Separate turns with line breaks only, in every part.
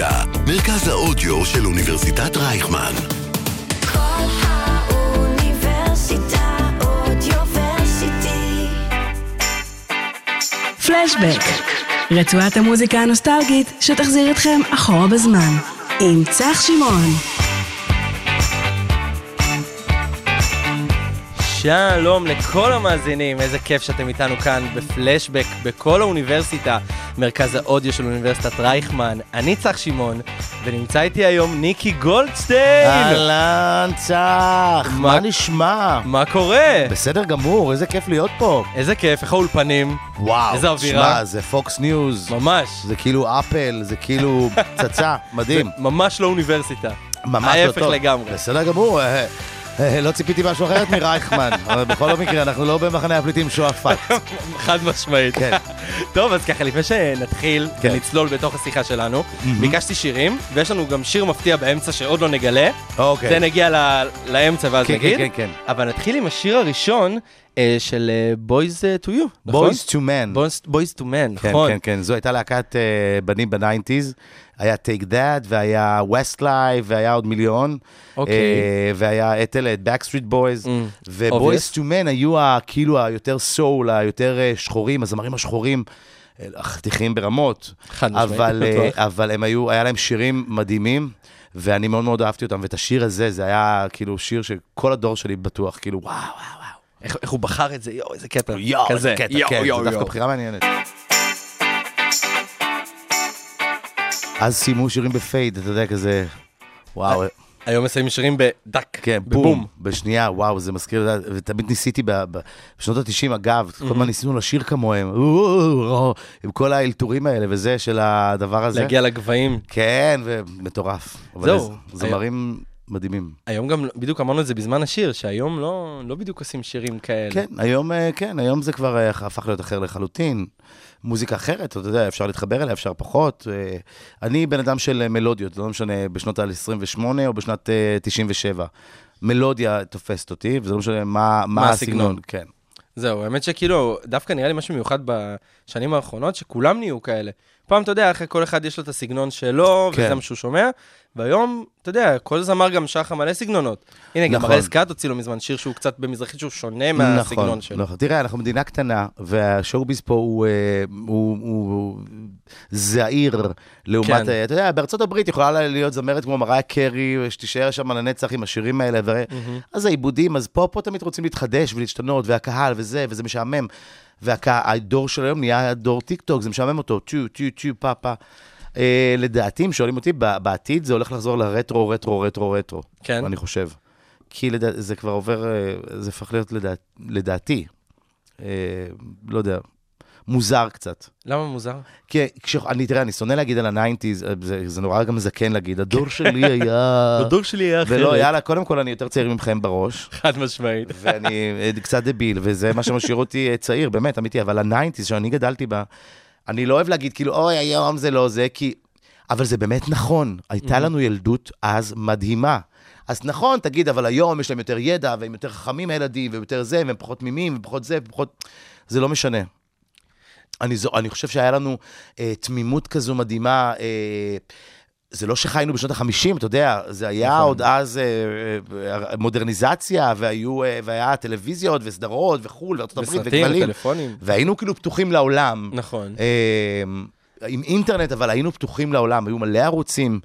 האוניברסיטה, מרכז האודיו של אוניברסיטת רייכמן.
כל האוניברסיטה אודיוורסיטי.
פלשבק, רצועת המוזיקה הנוסטלגית שתחזיר אתכם אחורה בזמן, עם צח שמעון.
שלום לכל המאזינים, איזה כיף שאתם איתנו כאן בפלשבק בכל האוניברסיטה, מרכז האודיו של אוניברסיטת רייכמן. אני צח שמעון, ונמצא איתי היום ניקי גולדשטיין.
אהלן, צח,
מה-
מה נשמע?
מה קורה?
בסדר גמור, איזה כיף להיות פה.
איזה כיף, איך האולפנים?
וואו,
איזה אווירה.
שמע, זה פוקס ניוז,
ממש.
זה כאילו אפל, זה כאילו פצצה, מדהים.
זה ממש לא אוניברסיטה.
ממש לא
ההפך
טוב.
לגמרי.
בסדר גמור, אה, אה, לא ציפיתי משהו אחרת מרייכמן, אבל בכל מקרה, אנחנו לא במחנה הפליטים שועפאט.
חד משמעית.
כן.
טוב, אז ככה, לפני שנתחיל
כן.
ונצלול בתוך השיחה שלנו, ביקשתי שירים, ויש לנו גם שיר מפתיע באמצע שעוד לא נגלה. זה
אוקיי.
נגיע ל- לאמצע ואז
כן,
נגיד.
כן, כן, כן.
אבל נתחיל עם השיר הראשון אה, של אה, Boys to You, נכון?
Boys to Men.
Boys- Boys to Men,
כן,
נכון.
כן, כן, זו הייתה להקת אה, בנים בניינטיז. היה Take That, והיה Westlife, והיה עוד מיליון.
אוקיי.
אה, והיה את אלה, את Backstreet Boys.
Mm,
ו-Boys
obvious.
to Men היו ה- כאילו היותר סול, היותר אה, שחורים, הזמרים השחורים. החתיכים ברמות,
חד
אבל. אבל הם היו, היה להם שירים מדהימים, ואני מאוד מאוד אהבתי אותם, ואת השיר הזה, זה היה כאילו שיר שכל הדור שלי בטוח, כאילו, וואו, וואו.
איך איך הוא בחר את זה, יואו, איזה קטע.
יואו, איזה קטע,
יואו,
כן,
יואו,
זו דווקא. בחירה מעניינת. אז סיימו שירים בפייד, אתה יודע, כזה, וואו,
היום מסיימים שירים בדק,
כן,
בבום.
בום, בשנייה, וואו, זה מזכיר, ותמיד ניסיתי ב- ב- בשנות ה-90, אגב, כל הזמן ניסינו לשיר כמוהם, עם כל האלתורים האלה וזה, של הדבר הזה.
להגיע לגבהים.
כן, ומטורף.
זהו.
זמרים מדהימים.
היום גם, בדיוק אמרנו את זה בזמן השיר, שהיום לא לא בדיוק עושים שירים כאלה.
כן, היום, אה, כן, היום זה כבר אה, הפך להיות אחר לחלוטין. מוזיקה אחרת, אתה יודע, אפשר להתחבר אליה, אפשר פחות. אה, אני בן אדם של מלודיות, לא משנה בשנות ה-28 או בשנת אה, 97. מלודיה תופסת אותי, וזה לא משנה מה, מה
הסגנון.
הסגנון. כן.
זהו, האמת שכאילו, דווקא נראה לי משהו מיוחד בשנים האחרונות, שכולם נהיו כאלה. פעם, אתה יודע, אחרי כל אחד יש לו את הסגנון שלו,
כן.
וזה מה שהוא שומע, והיום, אתה יודע, כל זמר גם שר לך מלא סגנונות. הנה, גם
נכון.
הראל סקאט הוציא לו מזמן שיר שהוא קצת במזרחית, שהוא שונה מהסגנון
נכון,
שלו.
נכון. תראה, אנחנו מדינה קטנה, והשואו-ביז פה הוא, אה, הוא, הוא זעיר לעומת,
כן.
אתה יודע, בארצות הברית יכולה להיות זמרת כמו מריה קרי, שתישאר שם לנצח עם השירים האלה, ו... אז העיבודים, אז פה, פה תמיד רוצים להתחדש ולהשתנות, והקהל וזה, וזה משעמם. והדור של היום נהיה דור טיק טוק, זה משעמם אותו, טו, טו, טו, פה, פה. אה, לדעתי, אם שואלים אותי, בעתיד זה הולך לחזור לרטרו, רטרו, רטרו, רטרו.
כן.
אני חושב. כי לדע... זה כבר עובר, אה, זה הפך להיות לדע... לדעתי, אה, לא יודע, מוזר קצת.
למה מוזר?
כי כש... אני, תראה, אני שונא להגיד על הניינטיז, זה, זה נורא גם זקן להגיד, הדור שלי היה...
הדור שלי היה אחרת.
ולא, יאללה, קודם כל אני יותר צעיר ממכם בראש,
חד משמעית.
ואני אה, קצת דביל, וזה מה שמשאיר אותי אה, צעיר, באמת, אמיתי, אבל הניינטיז שאני גדלתי בה, אני לא אוהב להגיד, כאילו, אוי, היום זה לא זה, כי... אבל זה באמת נכון, הייתה לנו ילדות אז מדהימה. אז נכון, תגיד, אבל היום יש להם יותר ידע, והם יותר חכמים הילדים, ויותר זה, והם פחות תמימים, ופחות זה, ופחות... זה לא משנה. אני, זו, אני חושב שהיה לנו אה, תמימות כזו מדהימה. אה, זה לא שחיינו בשנות ה-50, אתה יודע, זה היה
נכון.
עוד אז אה, אה, מודרניזציה, והיו, אה, והיה טלוויזיות וסדרות וחו"ל, וארצות הברית
וסרטים
וכבלים.
וטלפונים.
והיינו כאילו פתוחים לעולם.
נכון.
אה, עם אינטרנט, אבל היינו פתוחים לעולם, היו מלא ערוצים,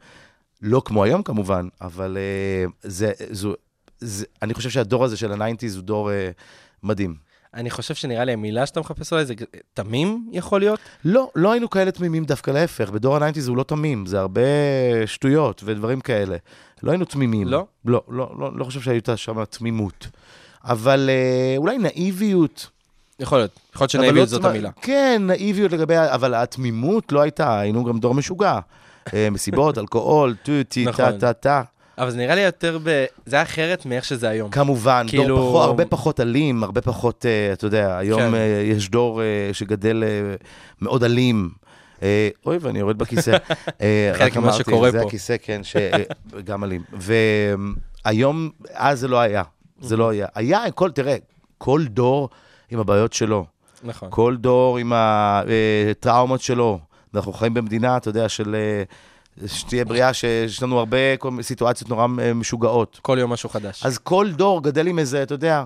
לא כמו היום כמובן, אבל אה, זה, זו, זה, אני חושב שהדור הזה של הניינטיז הוא דור אה, מדהים.
אני חושב שנראה לי המילה שאתה מחפש אולי זה תמים יכול להיות?
לא, לא היינו כאלה תמימים, דווקא להפך, בדור הניינטיז הוא לא תמים, זה הרבה שטויות ודברים כאלה. לא היינו תמימים.
לא?
לא, לא, לא, לא חושב שהייתה שם תמימות. אבל אה, אולי נאיביות.
יכול להיות. יכול להיות
אבל לא
שנאיביות זאת
תמ-
המילה.
כן, נאיביות לגבי, אבל התמימות לא הייתה, היינו גם דור משוגע. אה, מסיבות, אלכוהול, טו, טי, טה,
נכון.
טה, טה.
אבל זה נראה לי יותר ב... זה היה אחרת מאיך שזה היום.
כמובן,
כאילו-
דור פחות, הרבה פחות אלים, הרבה פחות, אה, אתה יודע, היום
כן.
אה, יש דור אה, שגדל אה, מאוד אלים. אה, אוי, ואני יורד בכיסא. אה,
חלק ממה שקורה
זה
פה.
הכיסא, כן, שגם אלים. והיום, אז זה לא היה. זה לא היה. היה, כל, תראה, כל דור עם הבעיות שלו.
נכון.
כל דור עם הטראומות שלו. אנחנו חיים במדינה, אתה יודע, של... אה, שתהיה בריאה, שיש לנו הרבה סיטואציות נורא אה, משוגעות.
כל יום משהו חדש.
אז כל דור גדל עם איזה, אתה יודע,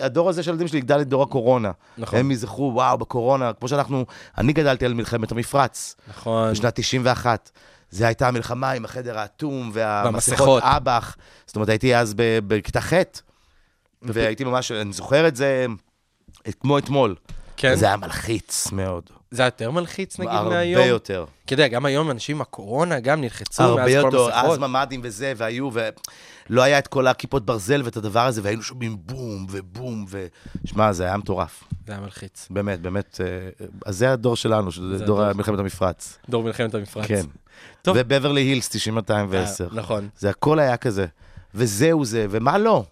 הדור הזה של הילדים שלי יגדל את דור הקורונה.
נכון.
הם יזכרו, וואו, בקורונה, כמו שאנחנו, אני גדלתי על מלחמת המפרץ,
נכון.
בשנת 91. זו הייתה המלחמה עם החדר האטום
והמסכות.
אב"ח. זאת אומרת, הייתי אז בכיתה ח', והייתי ממש, אני זוכר את זה כמו אתמול.
כן.
זה היה מלחיץ מאוד.
זה היה יותר מלחיץ נגיד
הרבה
מהיום?
יותר.
כי אתה יודע, גם היום אנשים עם הקורונה גם נלחצו
הרבה
מאז כל
יותר, אז
המסכות.
ממ"דים וזה, והיו, ולא היה את כל הכיפות ברזל ואת הדבר הזה, והיינו שומעים בום ובום, ו... שמע, זה היה מטורף.
זה היה מלחיץ.
באמת, באמת. אה, אז זה הדור שלנו,
זה
דור
הדור.
מלחמת המפרץ.
דור מלחמת המפרץ.
כן.
טוב.
ובברלי הילס 9210.
אה, נכון.
זה הכל היה כזה. וזהו זה, ומה לא?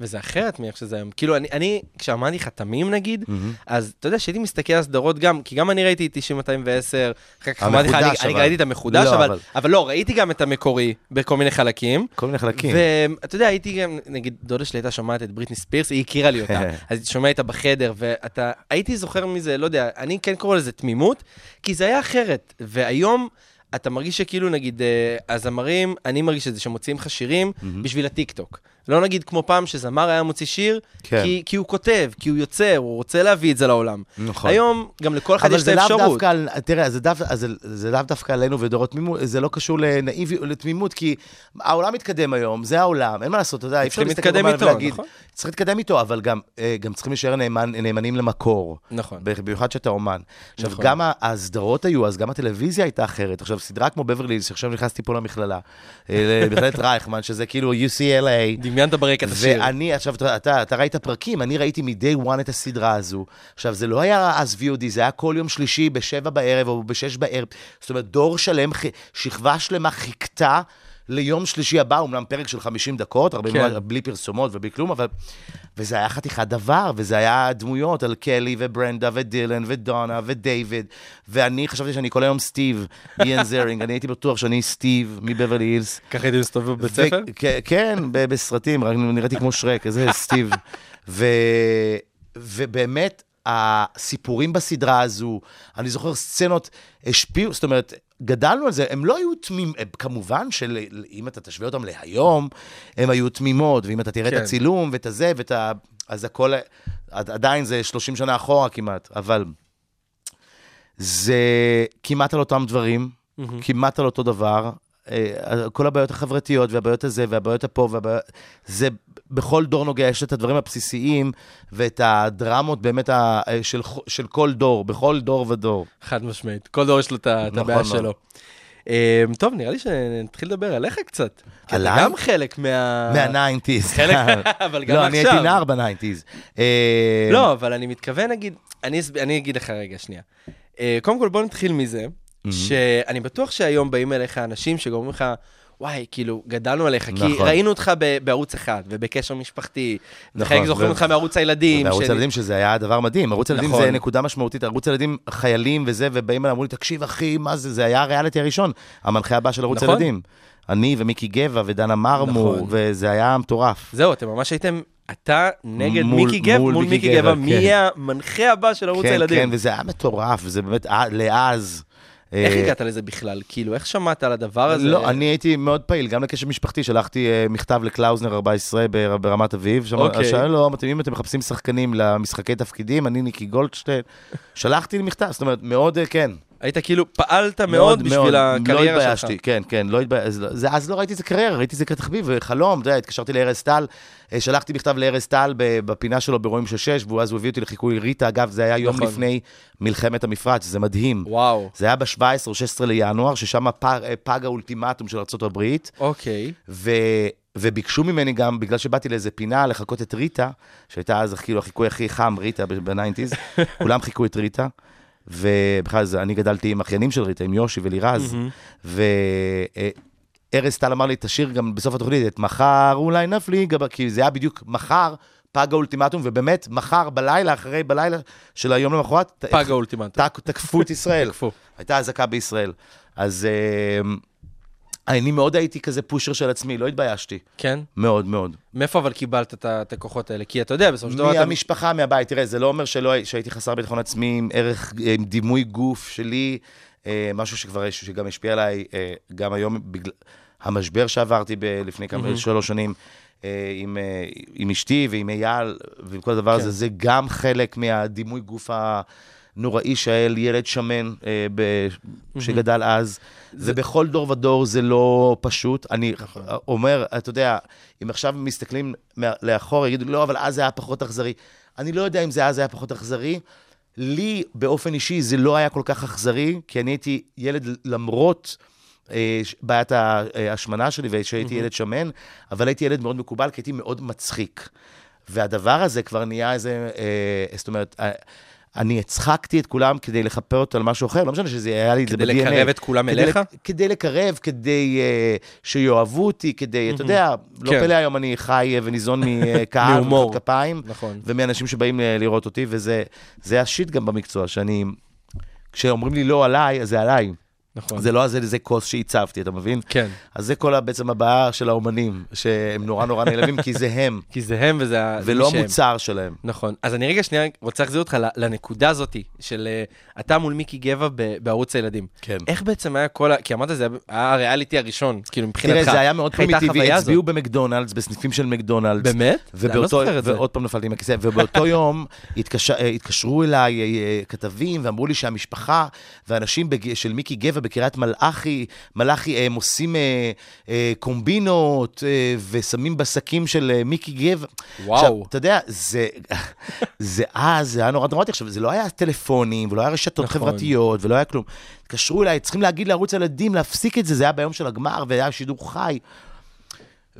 וזה אחרת מאיך שזה היום. כאילו, אני, אני כשאמרתי חתמים נגיד, אז אתה יודע שהייתי מסתכל על סדרות גם, כי גם אני ראיתי את 9210, אחר כך אמרתי לך, אני, אני. ראיתי את המחודש,
לא,
אבל,
אבל-
אבל לא, ראיתי גם את המקורי בכל מיני חלקים.
כל מיני חלקים.
ואתה יודע, הייתי גם, נגיד, דודה שלי הייתה שומעת את בריטני ספירס, היא הכירה לי אותה. אז הייתי שומע איתה בחדר, ואתה, הייתי זוכר מזה, לא יודע, אני כן קורא לזה תמימות, כי זה היה אחרת. והיום... אתה מרגיש שכאילו, נגיד, אה, הזמרים, אני מרגיש את זה שמוציאים לך שירים בשביל הטיקטוק. לא נגיד כמו פעם שזמר היה מוציא שיר,
כן.
כי, כי הוא כותב, כי הוא יוצר, הוא רוצה להביא את זה לעולם.
נכון.
היום, גם לכל אחד
אבל
יש את
זה לאו
האפשרות.
דווקא, על- תראה, זה, דווקא, זה, זה לאו דווקא עלינו ודור התמימות, זה לא קשור לנאיביות, לתמימות, כי העולם מתקדם היום, זה העולם, אין מה לעשות, אתה יודע, אי אפשר להסתכל במעלה
איתו,
ולהגיד,
נכון.
צריך להתקדם איתו, אבל גם, אה, גם צריכים להישאר נאמן, נאמנים למקור.
נכון.
במיוחד שאתה אומן. עכשיו,
נכון.
גם הסדרות היו, אז גם הטלוויזיה הייתה אחרת. עכשיו, סדרה כמו בברלי, שעכשיו נכנסתי פה למכללה, אה, למכללת רייכמן, שזה כאילו UCLA.
דמיינת ברקע את השיר.
ואני, עכשיו, אתה, אתה, אתה ראית פרקים, אני ראיתי מ-day one את הסדרה הזו. עכשיו, זה לא היה אז VOD, זה היה כל יום שלישי בשבע בערב או בשש בערב. זאת אומרת, דור שלם, שכבה שלמה חיכתה ליום שלישי הבא, אומנם פרק של 50 דקות, הרבה
כן.
כן. בלי פרסומות ובלי כלום, אבל... וזה היה חתיכת דבר, וזה היה דמויות על קלי וברנדה ודילן ודונה ודייוויד, ואני חשבתי שאני כל היום סטיב, איאן זרינג, אני הייתי בטוח שאני סטיב מבברלי הילס.
ככה הייתי מסתובב בבית ספר?
כן, בסרטים, רק נראיתי כמו שרק, איזה סטיב. ו- ובאמת, הסיפורים בסדרה הזו, אני זוכר סצנות השפיעו, זאת אומרת, גדלנו על זה, הם לא היו תמימים, כמובן שאם אתה תשווה אותם להיום, הם היו תמימות, ואם אתה תראה
כן.
את הצילום ואת הזה ואת ה... אז הכל, עד- עדיין זה 30 שנה אחורה כמעט, אבל זה כמעט על אותם דברים, כמעט על אותו דבר. אה, כל הבעיות החברתיות והבעיות הזה והבעיות הפה והבעיות... זה בכל דור נוגע, יש את הדברים הבסיסיים ואת הדרמות באמת ה, של, של כל דור, בכל דור ודור.
חד משמעית. כל דור יש לו את
נכון
הבעיה
מאוד.
שלו. אה, טוב, נראה לי שנתחיל לדבר עליך קצת. כי אתה
עליי?
גם חלק מה...
מהניינטיז.
חלק, אבל גם
לא, אני
עכשיו.
הייתי נער בניינטיז. אה,
לא, אבל אני מתכוון, נגיד, אני אני אגיד לך רגע, שנייה. אה, קודם כל, בוא נתחיל מזה, שאני בטוח שהיום באים אליך אנשים שגורמים לך... וואי, כאילו, גדלנו עליך, כי
נכון.
ראינו אותך ב- בערוץ אחד, ובקשר משפחתי,
נכון,
וחלק זוכרים
ו-
אותך מערוץ הילדים.
בערוץ
של-
הילדים, שזה היה דבר מדהים. ערוץ הילדים
נכון.
זה נקודה משמעותית. ערוץ הילדים, חיילים וזה, ובאים אליי, אמרו לי, תקשיב, אחי, מה זה? זה היה הריאליטי הראשון, המנחה הבא של ערוץ
נכון.
הילדים. אני ומיקי גבע ודנה מרמור,
נכון.
וזה היה מטורף.
זהו, אתם ממש הייתם, אתה נגד
מול-
מיקי גבע,
מול
מול
מיקי
גבע,
גבע,
מי
כן.
יהיה המנחה הבא של ערוץ
כן,
הילדים?
כן, וזה היה מטורף, וזה באמת, אה, לאז.
איך
אה,
הגעת לזה בכלל? כאילו, איך שמעת על הדבר הזה?
לא, אני הייתי מאוד פעיל, גם לקשר משפחתי, שלחתי אה, מכתב לקלאוזנר 14 בר- ברמת אביב,
אוקיי.
שאלו לו, "אתם- אם אתם מחפשים שחקנים למשחקי תפקידים, אני ניקי גולדשטיין, שלחתי מכתב, זאת אומרת, מאוד, אה, כן.
היית כאילו, פעלת מאוד בשביל הקריירה שלך.
התביישתי, כן, כן, לא התביישתי. אז, אז לא ראיתי את זה קריירה, ראיתי את זה כתחביב וחלום, אתה יודע, התקשרתי לארז טל, אה, שלחתי מכתב לארז טל בפינה שלו ברואים שש, ואז הוא הביא אותי לחיקוי ריטה, אגב, זה היה יום
נכון.
לפני מלחמת המפרץ, זה מדהים.
וואו,
זה היה ב-17 או 16 לינואר, ששם פג, אה, פג האולטימטום של ארה"ב,
אוקיי.
ו... וביקשו ממני גם, בגלל שבאתי לאיזה פינה לחקות את ריטה, שהייתה אז כאילו החיקוי הכי חם, ריטה בניינטיז, כולם חיקו את ריטה, ובכלל אני גדלתי עם אחיינים של ריטה, עם יושי ולירז, וארז טל אמר לי, תשאיר גם בסוף התוכנית את מחר אולי נפליג, כי זה היה בדיוק מחר, פג האולטימטום, ובאמת, מחר בלילה, אחרי בלילה של היום למחרת,
פג האולטימטום.
תק- תקפו את ישראל.
תקפו.
הייתה אזעקה בישראל. אז אה, אני מאוד הייתי כזה פושר של עצמי, לא התביישתי.
כן?
מאוד מאוד.
מאיפה אבל קיבלת את ה- הכוחות האלה? כי אתה יודע, בסופו של דבר אתה...
מהמשפחה, מהבית. תראה, זה לא אומר שלא, שהייתי חסר ביטחון עצמי, עם ערך, עם דימוי גוף שלי. אה, משהו שכבר, שגם השפיע עליי, אה, גם היום, בגלל המשבר שעברתי ב- לפני כמה, שלוש שנים. אה, עם, אה, עם אשתי ועם אייל ועם כל הדבר
כן.
הזה, זה גם חלק מהדימוי גוף הנוראי שהיה לי ילד שמן אה, ב- שגדל אז. ובכל דור ודור זה לא פשוט. אני
נכון.
אומר, אתה יודע, אם עכשיו מסתכלים לאחור, יגידו, לא, אבל אז זה היה פחות אכזרי. אני לא יודע אם זה אז היה פחות אכזרי. לי, באופן אישי, זה לא היה כל כך אכזרי, כי אני הייתי ילד למרות... אה, בעיית אה, ההשמנה שלי ושהייתי ילד שמן, אבל הייתי ילד מאוד מקובל, כי הייתי מאוד מצחיק. והדבר הזה כבר נהיה איזה, אה, זאת אומרת, אני הצחקתי את כולם כדי לכפר אותו על משהו אחר, לא משנה שזה היה לי את זה
כדי
ב-DNA.
לקרב את כולם
כדי
אליך?
כדי לקרב, כדי uh, שיאהבו אותי, כדי, אתה יודע, לא
כן.
פלא היום אני חי אה, וניזון מקהל,
מהומור.
כפיים,
נכון.
ומאנשים שבאים אה, לראות אותי, וזה זה השיט גם במקצוע, שאני, כשאומרים לי לא עליי, אז זה עליי.
נכון.
זה לא על זה, כוס שהצבתי, אתה מבין?
כן.
אז זה כל בעצם הבעיה של האומנים, שהם נורא נורא נעלבים, כי זה הם,
כי זה הם וזה
ולא
שהם.
המוצר שלהם.
נכון. אז אני רגע שנייה רוצה להחזיר אותך לנקודה הזאת של אה, אתה מול מיקי גבע בערוץ הילדים.
כן.
איך בעצם היה כל ה... כי אמרת, זה היה הריאליטי הראשון, כאילו מבחינתך.
תראה, זה היה מאוד פרימיטיבי? הצביעו במקדונלדס, בסניפים של מקדונלדס.
באמת? לא
ובאותו,
זה.
ועוד פעם נפלתי מהכיסא, ובאותו יום התקשר, אה, התקשרו אליי אה, כתבים ואמרו לי שהמשפחה ואנשים בג... של מיקי גבע בקריית מלאכי, מלאכי הם עושים אה, אה, קומבינות אה, ושמים בשקים של אה, מיקי גבע.
וואו.
עכשיו, אתה יודע, זה, זה אז, זה היה נורא דרמטי. עכשיו, זה לא היה טלפונים, ולא היה רשתות
נכון.
חברתיות, ולא היה כלום. התקשרו אליי, צריכים להגיד לערוץ הילדים להפסיק את זה, זה היה ביום של הגמר, והיה שידור חי.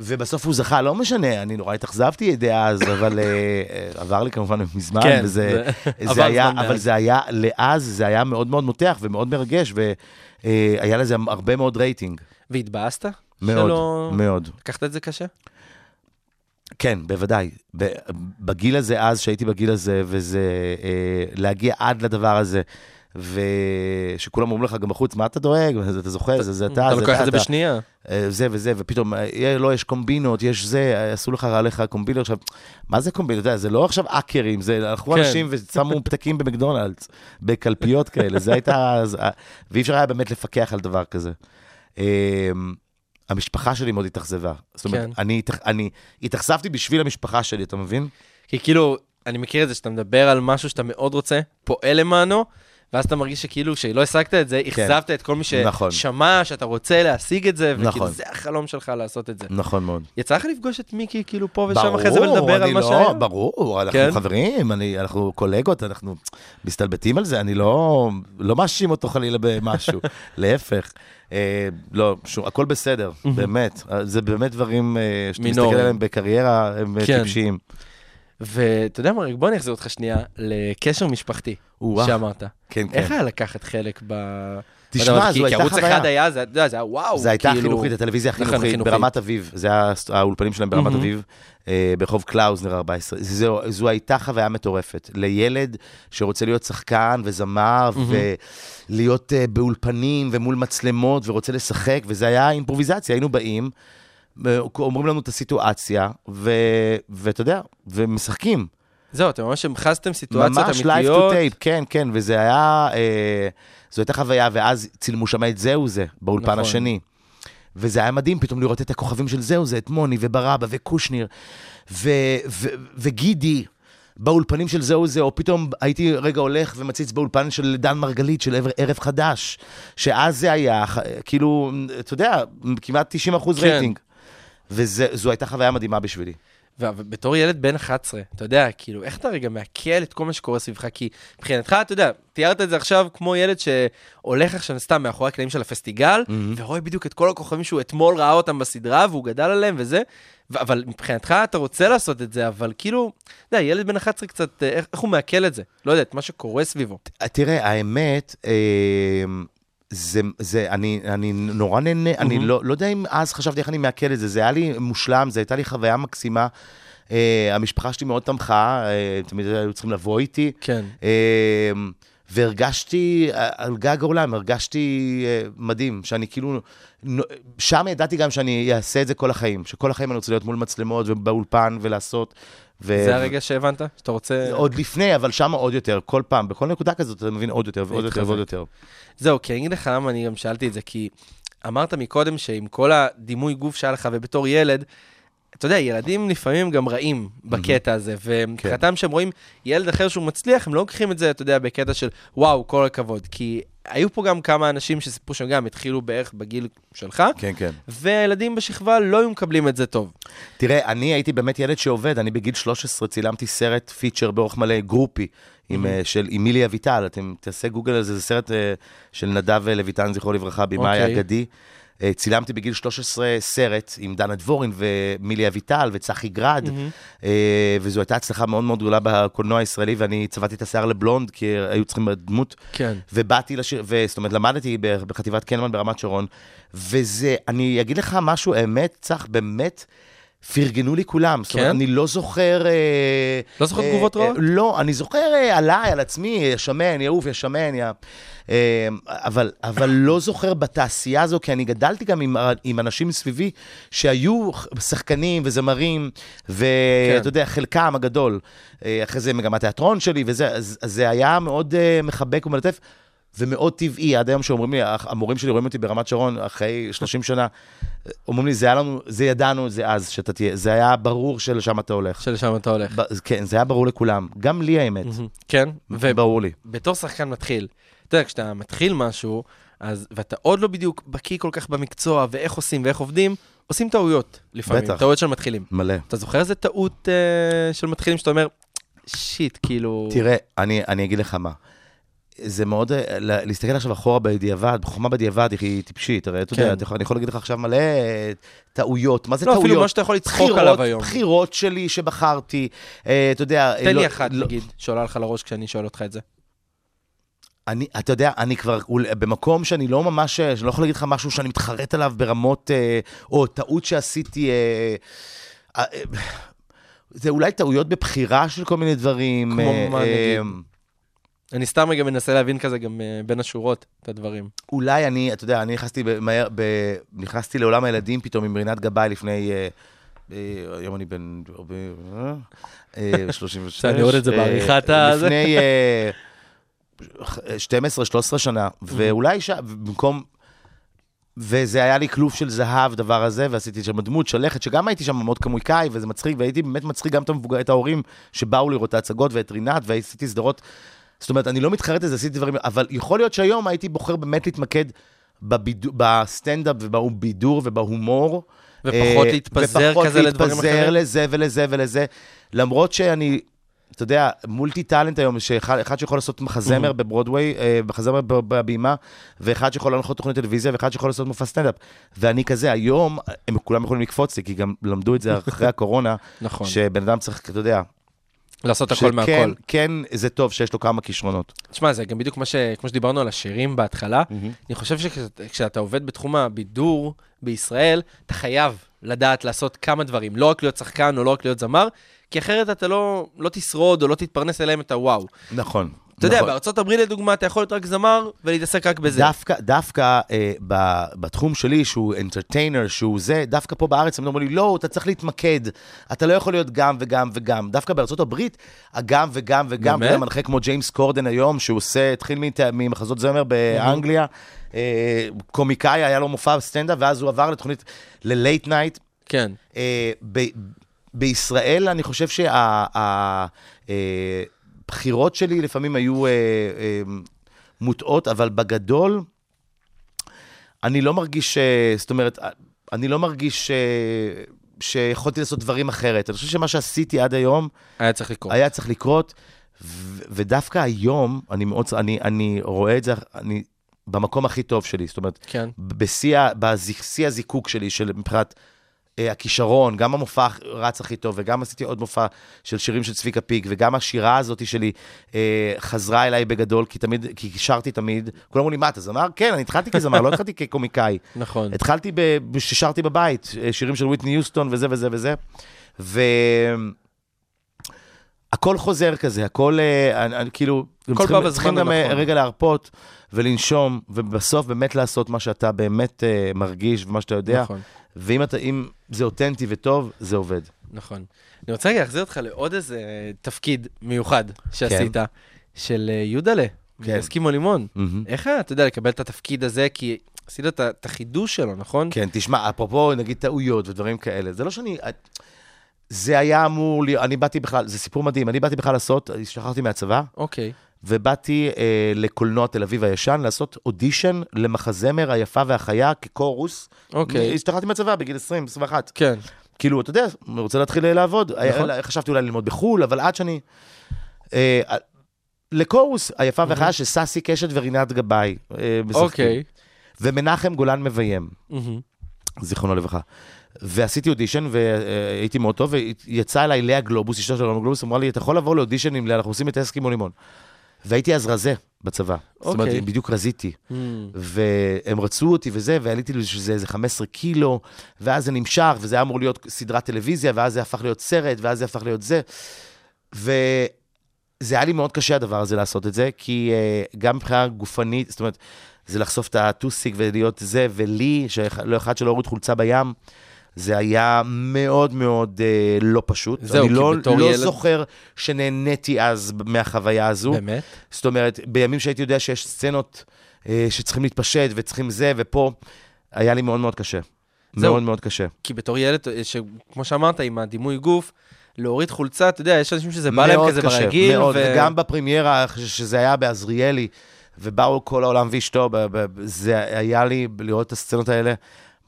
ובסוף הוא זכה, לא משנה, אני נורא התאכזבתי דאז, אבל אה, אה, עבר לי כמובן מזמן,
כן,
וזה,
זה-
זה, היה, אבל. זה היה, לאז זה היה מאוד מאוד מותח ומאוד מרגש, והיה לזה הרבה מאוד רייטינג.
והתבאסת?
מאוד,
שלא-
מאוד.
לקחת את זה קשה?
כן, בוודאי. בגיל הזה, אז, שהייתי בגיל הזה, וזה אה, להגיע עד לדבר הזה, ושכולם אומרים לך גם בחוץ, מה אתה דואג? אתה זוכר, זה, זה אתה,
אתה
זה
לוקח
אתה,
את זה
אתה.
בשנייה.
אה, זה וזה, ופתאום, אה, לא, יש קומבינות, יש זה, עשו לך עליך קומבינות. עכשיו, מה זה קומבינות? אתה יודע, זה לא עכשיו האקרים, זה הלכו
כן.
אנשים ושמו פתקים במקדונלדס, בקלפיות כאלה, זה הייתה, אה, ואי אפשר היה באמת לפקח על דבר כזה. המשפחה שלי מאוד התאכזבה. זאת אומרת,
כן.
אני, אני התאכזבתי בשביל המשפחה שלי, אתה מבין?
כי כאילו, אני מכיר את זה שאתה מדבר על משהו שאתה מאוד רוצה, פועל למענו, ואז אתה מרגיש שכאילו, כשלא השגת את זה, אכזבת את כל מי
נכון.
ששמע שאתה רוצה להשיג את זה, וכאילו
נכון.
זה החלום שלך לעשות את זה.
נכון מאוד.
יצא לך לפגוש את מיקי כאילו פה ושם אחרי זה ולדבר על מה
לא,
שהיה?
ברור, אנחנו
כן?
חברים, אני, אנחנו קולגות, אנחנו מסתלבטים על זה, אני לא, לא מאשים אותו חלילה במשהו, להפך. אה, לא, שום, הכל בסדר, באמת. אה, זה באמת דברים אה, שאתה מסתכל. עליהם בקריירה, הם אה,
כן.
טיפשיים.
ואתה יודע מה, בוא אני אחזיר אותך שנייה לקשר משפחתי. שאמרת.
כן,
איך
כן.
היה לקחת חלק ב...
תשמע? זו
כי- כי
הייתה
ערוץ
חוויה.
אחד היה, זה זה היה וואו.
זו הייתה
כאילו-
חינוכית, הטלוויזיה
נכון,
החינוכית
חינוכית.
ברמת אביב, זה היה האולפנים שלהם ברמת. אביב, אה, ברחוב קלאוזנר 14. זו, הייתה חוויה מטורפת. לילד שרוצה להיות שחקן וזמר, ולהיות אה, באולפנים ומול מצלמות, ורוצה לשחק, וזה היה אימפרוביזציה, היינו באים, אומרים לנו את הסיטואציה, ו, ואתה יודע, ומשחקים.
זהו, אתם ממש המחזתם סיטואציות
ממש live
אמיתיות.
to tape, כן, כן, וזה היה, אה, זו הייתה חוויה, ואז צילמו שם את זהו זה, באולפן
נכון.
השני. וזה היה מדהים פתאום לראות את הכוכבים של זהו זה, את מוני וברבא וקושניר ו- ו- וגידי באולפנים של זהו זה, או פתאום הייתי רגע הולך ומציץ באולפן של דן מרגלית, של ערב, חדש, שאז זה היה, כאילו, אתה יודע, כמעט 90 אחוז
כן.
רייטינג. וזו הייתה חוויה מדהימה בשבילי.
ובתור ילד בן 11, אתה יודע, כאילו, איך אתה רגע מעכל את כל מה שקורה סביבך? כי מבחינתך, אתה יודע, תיארת את זה עכשיו כמו ילד שהולך עכשיו סתם מאחורי הקלעים של הפסטיגל, ורואה בדיוק את כל הכוכבים שהוא אתמול ראה אותם בסדרה, והוא גדל עליהם וזה, ו- אבל מבחינתך אתה רוצה לעשות את זה, אבל כאילו, אתה יודע, ילד בן 11 קצת, אה, איך, איך הוא מעכל את זה? לא יודע, את מה שקורה סביבו.
תראה, האמת, אה, זה, זה, אני, אני נורא נהנה, אני
מהמם.
לא, לא יודע אם אז חשבתי איך אני מעכל את זה, זה היה לי מושלם, זו הייתה לי חוויה מקסימה. אה, המשפחה שלי מאוד תמכה, אה, תמיד היו צריכים לבוא איתי.
כן.
אה, והרגשתי על גג העולם, הרגשתי אה, מדהים, שאני כאילו, שם ידעתי גם שאני אעשה את זה כל החיים, שכל החיים אני רוצה להיות מול מצלמות ובאולפן ולעשות, ו-
זה הרגע שהבנת? שאתה רוצה...
עוד לפני, אבל שם עוד יותר, כל פעם, בכל נקודה כזאת אתה מבין עוד יותר ועוד יותר. ועוד יותר.
זהו, כי אני אגיד לך למה אני גם שאלתי את זה, כי אמרת מקודם שעם כל הדימוי גוף שהיה לך ובתור ילד, אתה יודע, ילדים לפעמים גם רעים בקטע הזה, ומבחינתם שהם רואים ילד אחר שהוא מצליח, הם לא לוקחים את זה, אתה יודע, בקטע של וואו, כל הכבוד. כי היו פה גם כמה אנשים שסיפרו שהם גם התחילו בערך בגיל שלך,
כן, כן.
והילדים בשכבה לא היו מקבלים את זה טוב.
תראה, אני הייתי באמת ילד שעובד, אני בגיל 13 צילמתי סרט פיצ'ר באורך מלא, גרופי, עם, אה, של אימילי אביטל, אתם תעשה גוגל על זה, זה סרט אה, של נדב אה, לויטן, זכרו לברכה, במאי
אוקיי.
אגדי. אה, צילמתי בגיל 13 סרט עם דנה דבורין ומילי אביטל וצחי גרד, אה, וזו הייתה הצלחה מאוד מאוד גדולה בקולנוע הישראלי, ואני צבעתי את השיער לבלונד, כי היו צריכים דמות
כן.
ובאתי לשיר, וזאת אומרת, למדתי בחטיבת קלמן ברמת שרון, וזה, אני אגיד לך משהו, אמת, צח, באמת, פרגנו לי כולם. זאת אומרת,
כן?
אני לא זוכר... אה,
לא זוכר
אה,
תגובות
אה,
רעות?
לא, אני זוכר אה, עליי, על עצמי, ישמן, יעוף, ישמן, יא... אה, אבל, אבל לא זוכר בתעשייה הזו, כי אני גדלתי גם עם, עם אנשים מסביבי שהיו שחקנים וזמרים, ואתה
כן.
יודע, חלקם הגדול, אחרי זה מגמת תיאטרון שלי, וזה אז, אז זה היה מאוד אה, מחבק ומלטף. ומאוד טבעי, עד היום שאומרים לי, המורים שלי רואים אותי ברמת שרון אחרי 30 שנה, אומרים לי, זה היה לנו, זה ידענו, זה אז, שאתה תהיה, זה היה ברור שלשם אתה הולך.
שלשם אתה הולך.
ב- כן, זה היה ברור לכולם, גם לי האמת.
כן,
ברור לי.
בתור שחקן מתחיל, אתה יודע, כשאתה מתחיל משהו, אז, ואתה עוד לא בדיוק בקיא כל כך במקצוע, ואיך עושים ואיך עובדים, עושים טעויות לפעמים,
בטח.
טעויות של מתחילים.
מלא.
אתה זוכר איזה טעות אה, של מתחילים שאתה אומר, שיט, כאילו...
תראה, אני, אני אגיד לך מה. זה מאוד, אה, לה- להסתכל עכשיו אחורה בדיעבד, חוכמה בדיעבד היא טיפשית, הרי אתה
כן.
יודע, אני יכול להגיד לך עכשיו מלא אה, טעויות, מה זה
לא,
טעויות?
אפילו מה שאתה יכול לצחוק
בחירות-
עליו היום.
בחירות שלי שבחרתי, אה, אתה יודע...
תן
לא-
לי אחת,
לא-
נגיד, שעולה לך לראש כשאני שואל אותך את זה.
אני, אתה יודע, אני כבר במקום שאני לא ממש, שאני לא יכול להגיד לך משהו שאני מתחרט עליו ברמות, אה, או טעות שעשיתי, אה, אה, אה, זה אולי טעויות בבחירה של כל מיני דברים.
כמו
אה,
מה,
אה,
נגיד? אני סתם רגע מנסה להבין כזה גם אה, בין השורות את הדברים.
אולי אני, אתה יודע, אני נכנסתי, מהר, ב, נכנסתי לעולם הילדים פתאום עם רינת גבאי לפני, אה, אה, היום אני בן אה, אה, 36.
שאני רואה את זה בעריכת ה-.
לפני אה, 12-13 שנה, ואולי ש... במקום... וזה היה לי כלוב של זהב, דבר הזה, ועשיתי שם דמות שלכת, שגם הייתי שם מאוד קומיקאי, וזה מצחיק, והייתי באמת מצחיק גם את ההורים שבאו לראות את ההצגות, ואת רינת, ועשיתי סדרות. זאת אומרת, אני לא מתחרט על זה, עשיתי דברים, אבל יכול להיות שהיום הייתי בוחר באמת להתמקד בסטנדאפ ובבידור ובהומור.
ופחות
אה,
להתפזר
ופחות
כזה לדברים
להתפזר
אחרים?
לזה ולזה ולזה. למרות שאני, אתה יודע, multi-talent היום, שאחד אחד שיכול לעשות מחזמר בברודוויי, אה, מחזמר בהבימה, ואחד שיכול להנחות תוכנית טלוויזיה, ואחד שיכול לעשות מופע סטנדאפ. ואני כזה, היום, הם כולם יכולים לקפוץ לי, כי גם למדו את זה אחרי הקורונה,
נכון.
שבן אדם צריך, אתה יודע,
לעשות הכל מהכל.
שכן, כן, זה טוב שיש לו כמה כישרונות.
תשמע, זה גם בדיוק מה ש... כמו שדיברנו על השירים בהתחלה, אני חושב שכשאתה עובד בתחום הבידור בישראל, אתה חייב לדעת לעשות כמה דברים, לא רק להיות שחקן או לא רק להיות זמר, כי אחרת אתה לא, לא תשרוד או לא תתפרנס אליהם את הוואו.
נכון.
אתה יודע,
נכון.
בארצות הברית לדוגמה, אתה יכול להיות רק זמר ולהתעסק רק בזה.
דווקא, דווקא אה, ב, בתחום שלי, שהוא אנטרטיינר, שהוא זה, דווקא פה בארץ הם אומרים לי, לא, אתה צריך להתמקד, אתה לא יכול להיות גם וגם וגם. דווקא בארצות הברית, גם וגם וגם,
באמת?
מנחה כמו ג'יימס קורדן היום, שהוא עושה, התחיל ממחזות זמר באנגליה, אה, קומיקאי, היה לו מופע סטנדאפ, ואז הוא עבר לתוכנית ל late night.
כן.
אה, ב- בישראל, אני חושב שהבחירות שלי לפעמים היו אה, אה, מוטעות, אבל בגדול, אני לא מרגיש, אה, זאת אומרת, אני לא מרגיש אה, שיכולתי לעשות דברים אחרת. אני חושב שמה שעשיתי עד היום,
היה צריך לקרות.
היה צריך לקרות, ו- ודווקא היום, אני מאוד, אני, אני רואה את זה, אני במקום הכי טוב שלי, זאת אומרת,
כן.
בשיא הזיקוק שלי, של מבחינת אה, הכישרון, גם המופע רץ הכי טוב, וגם עשיתי עוד מופע של שירים של צביקה פיק, וגם השירה הזאת שלי אה, חזרה אליי בגדול, כי תמיד, כי שרתי תמיד. כולם אמרו לי, מה, אתה זמר? כן, אני התחלתי כזמר, לא התחלתי כקומיקאי.
נכון.
התחלתי ב- ששרתי בבית, אה, שירים של וויטני יוסטון וזה וזה וזה. ו... הכל חוזר כזה, הכל אה, כאילו, צריכים, צריכים גם אה,
הנכון.
רגע להרפות ולנשום, ובסוף באמת לעשות מה שאתה באמת אה, מרגיש ומה שאתה יודע.
נכון.
ואם אתה, זה אותנטי וטוב, זה עובד.
נכון. אני רוצה רגע להחזיר אותך לעוד איזה תפקיד מיוחד שעשית, של אה, יודלה,
כן.
מאסקימו לימון.
מהמם.
איך היה, אתה יודע, לקבל את התפקיד הזה, כי עשית את החידוש שלו, נכון?
כן, תשמע, אפרופו נגיד טעויות ודברים כאלה, זה לא שאני... זה היה אמור להיות, אני באתי בכלל, זה סיפור מדהים, אני באתי בכלל לעשות, השתחררתי מהצבא,
אוקיי.
ובאתי אה, לקולנוע תל אביב הישן לעשות אודישן למחזמר היפה והחיה כקורוס.
אוקיי.
השתחררתי מהצבא בגיל 20, 21.
כן.
כאילו, אתה יודע, אני רוצה להתחיל לעבוד.
נכון.
היה- חשבתי אולי ללמוד בחו"ל, אבל עד שאני... אה, לקורוס היפה והחיה של סאסי קשת ורינת גבאי. אה.
אוקיי.
ומנחם גולן מביים.
מהמם.
זיכרונו לברכה. ועשיתי אודישן, והייתי מאוד טוב, ויצא אליי לאה גלובוס, אשתו של אלון גלובוס, אמרה לי, אתה יכול לבוא לאודישן עם לאה, אנחנו עושים את אסקימו לימון. והייתי אז רזה בצבא. זאת אומרת,
אוקיי.
בדיוק רזיתי.
מהמם.
והם רצו אותי וזה, ועליתי לזה איזה 15 קילו, ואז זה נמשך, וזה היה אמור להיות סדרת טלוויזיה, ואז זה הפך להיות סרט, ואז זה הפך להיות זה. וזה היה לי מאוד קשה הדבר הזה לעשות את זה, כי uh, גם מבחינה גופנית, זאת אומרת, זה לחשוף את הטוסיק ולהיות זה, ולי, שלא אחד שלא הוריד חולצה בים, זה היה מאוד מאוד uh, לא פשוט.
זהו,
אני
כי
לא,
בתור
לא
ילד-
זוכר שנהניתי אז מהחוויה הזו.
באמת?
זאת אומרת, בימים שהייתי יודע שיש סצנות אה, שצריכים להתפשט וצריכים זה, ופה היה לי מאוד מאוד קשה.
זהו.
מאוד מאוד קשה.
כי בתור ילד, אה, שכמו שאמרת, עם הדימוי גוף, להוריד חולצה, אתה יודע, יש אנשים שזה בא להם
מאוד
כזה
קשה,
ברגיל.
מאוד,
ו-
וגם בפרמיירה, שזה היה בעזריאלי, ובאו כל העולם ואשתו, זה היה לי, לראות את הסצנות האלה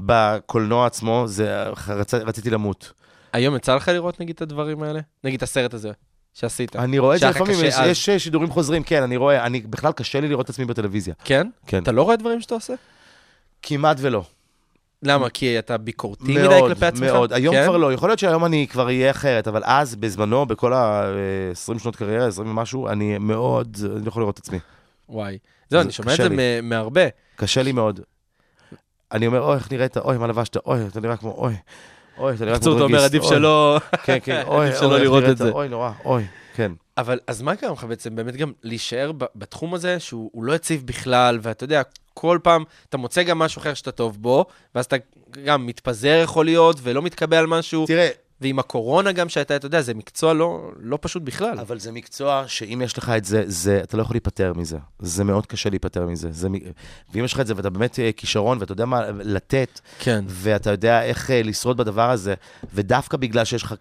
בקולנוע עצמו, זה, רצ, רציתי למות.
היום יצא לך לראות נגיד את הדברים האלה? נגיד את הסרט הזה שעשית.
אני רואה את זה לפעמים, יש,
אז.
יש שידורים חוזרים, כן, אני רואה, אני בכלל קשה לי לראות את עצמי בטלוויזיה.
כן?
כן.
אתה לא רואה דברים שאתה עושה?
כמעט ולא.
למה? כי אתה ביקורתי מדי
מאוד,
כלפי עצמך?
מאוד. היום
כן?
כבר לא, יכול להיות שהיום אני כבר אהיה אחרת, אבל אז, בזמנו, בכל ה-20 שנות קריירה, 20 ומשהו, אני מאוד, אני לא יכול לראות את עצמי.
וואי. זהו,
זה
אני שומע את זה
לי.
מהרבה.
קשה לי מאוד. אני אומר, אוי, איך נראית, אוי, מה לבשת, אוי, אתה נראה כמו, אוי, אוי, אתה נראה כמו
בקיצור, אתה אומר, עדיף
אוי."
שלא...
כן, כן, אוי,
עדיף שלא
אוי,
לראות את זה.
אוי, נורא, אוי, כן.
אבל אז מה גרם לך בעצם באמת גם להישאר בתחום הזה, שהוא הוא לא יציב בכלל, ואתה יודע, כל פעם אתה מוצא גם משהו אחר שאתה טוב בו, ואז אתה גם מתפזר יכול להיות, ולא מתקבל על משהו,
תראה,
ועם הקורונה גם שהייתה, אתה יודע, זה מקצוע לא, לא פשוט בכלל.
אבל זה מקצוע שאם יש לך את זה, זה, אתה לא יכול להיפטר מזה. זה מאוד קשה להיפטר מזה. זה, ואם יש לך את זה, ואתה באמת אה, כישרון, ואתה יודע מה לתת,
כן.
ואתה יודע איך אה, לשרוד בדבר הזה, ודווקא בגלל שיש לך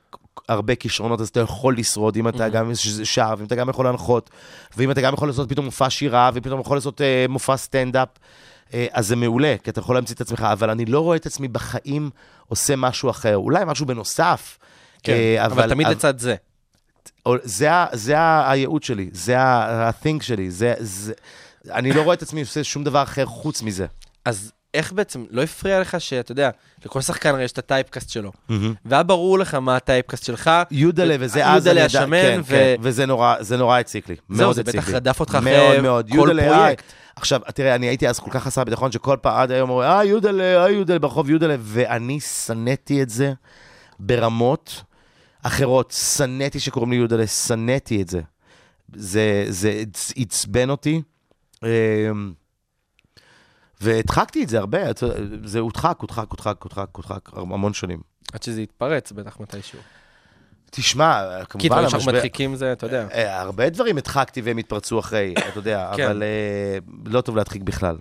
הרבה כישרונות, אז אתה יכול לשרוד, אם אתה גם שר, ואם אתה גם יכול להנחות, ואם אתה גם יכול לעשות פתאום מופע שירה, ופתאום יכול לעשות אה, מופע סטנדאפ, אז זה מעולה, כי אתה יכול להמציא את עצמך, אבל אני לא רואה את עצמי בחיים עושה משהו אחר, אולי משהו בנוסף.
כן,
אה,
אבל תמיד
אבל-
לצד זה.
זה, זה ה- הייעוד שלי, זה ה-thing שלי, זה, זה... אני לא רואה את עצמי עושה שום דבר אחר חוץ מזה.
אז איך בעצם, לא הפריע לך שאתה יודע, לכל שחקן הרי יש את הטייפקאסט שלו, והיה ברור לך מה הטייפקאסט שלך,
יודלה וזה אז,
יודלה
אני יודע-
השמן,
כן,
ו-
כן, וזה נורא, זה נורא הציק לי, מאוד
זה
הציק לי.
בטח רדף אותך אחרי כל פרויקט.
עכשיו, תראה, אני הייתי אז כל כך חסר ביטחון, שכל פעם עד היום אומרים, אה, יודלה, אה, יודלה, ברחוב יודלה, ואני שנאתי את זה ברמות אחרות. שנאתי שקוראים לי יודלה, שנאתי את זה. זה, זה עצ- עצבן אותי. והדחקתי את זה הרבה, זה הודחק, הודחק, הודחק, הודחק, הודחק, המון שנים.
עד שזה יתפרץ בטח מתישהו.
תשמע, כמובן,
כי דברים שאנחנו מדחיקים זה, אתה יודע.
אה, הרבה דברים הדחקתי והם התפרצו אחרי, אתה יודע,
כן.
אבל אה, לא טוב להדחיק בכלל.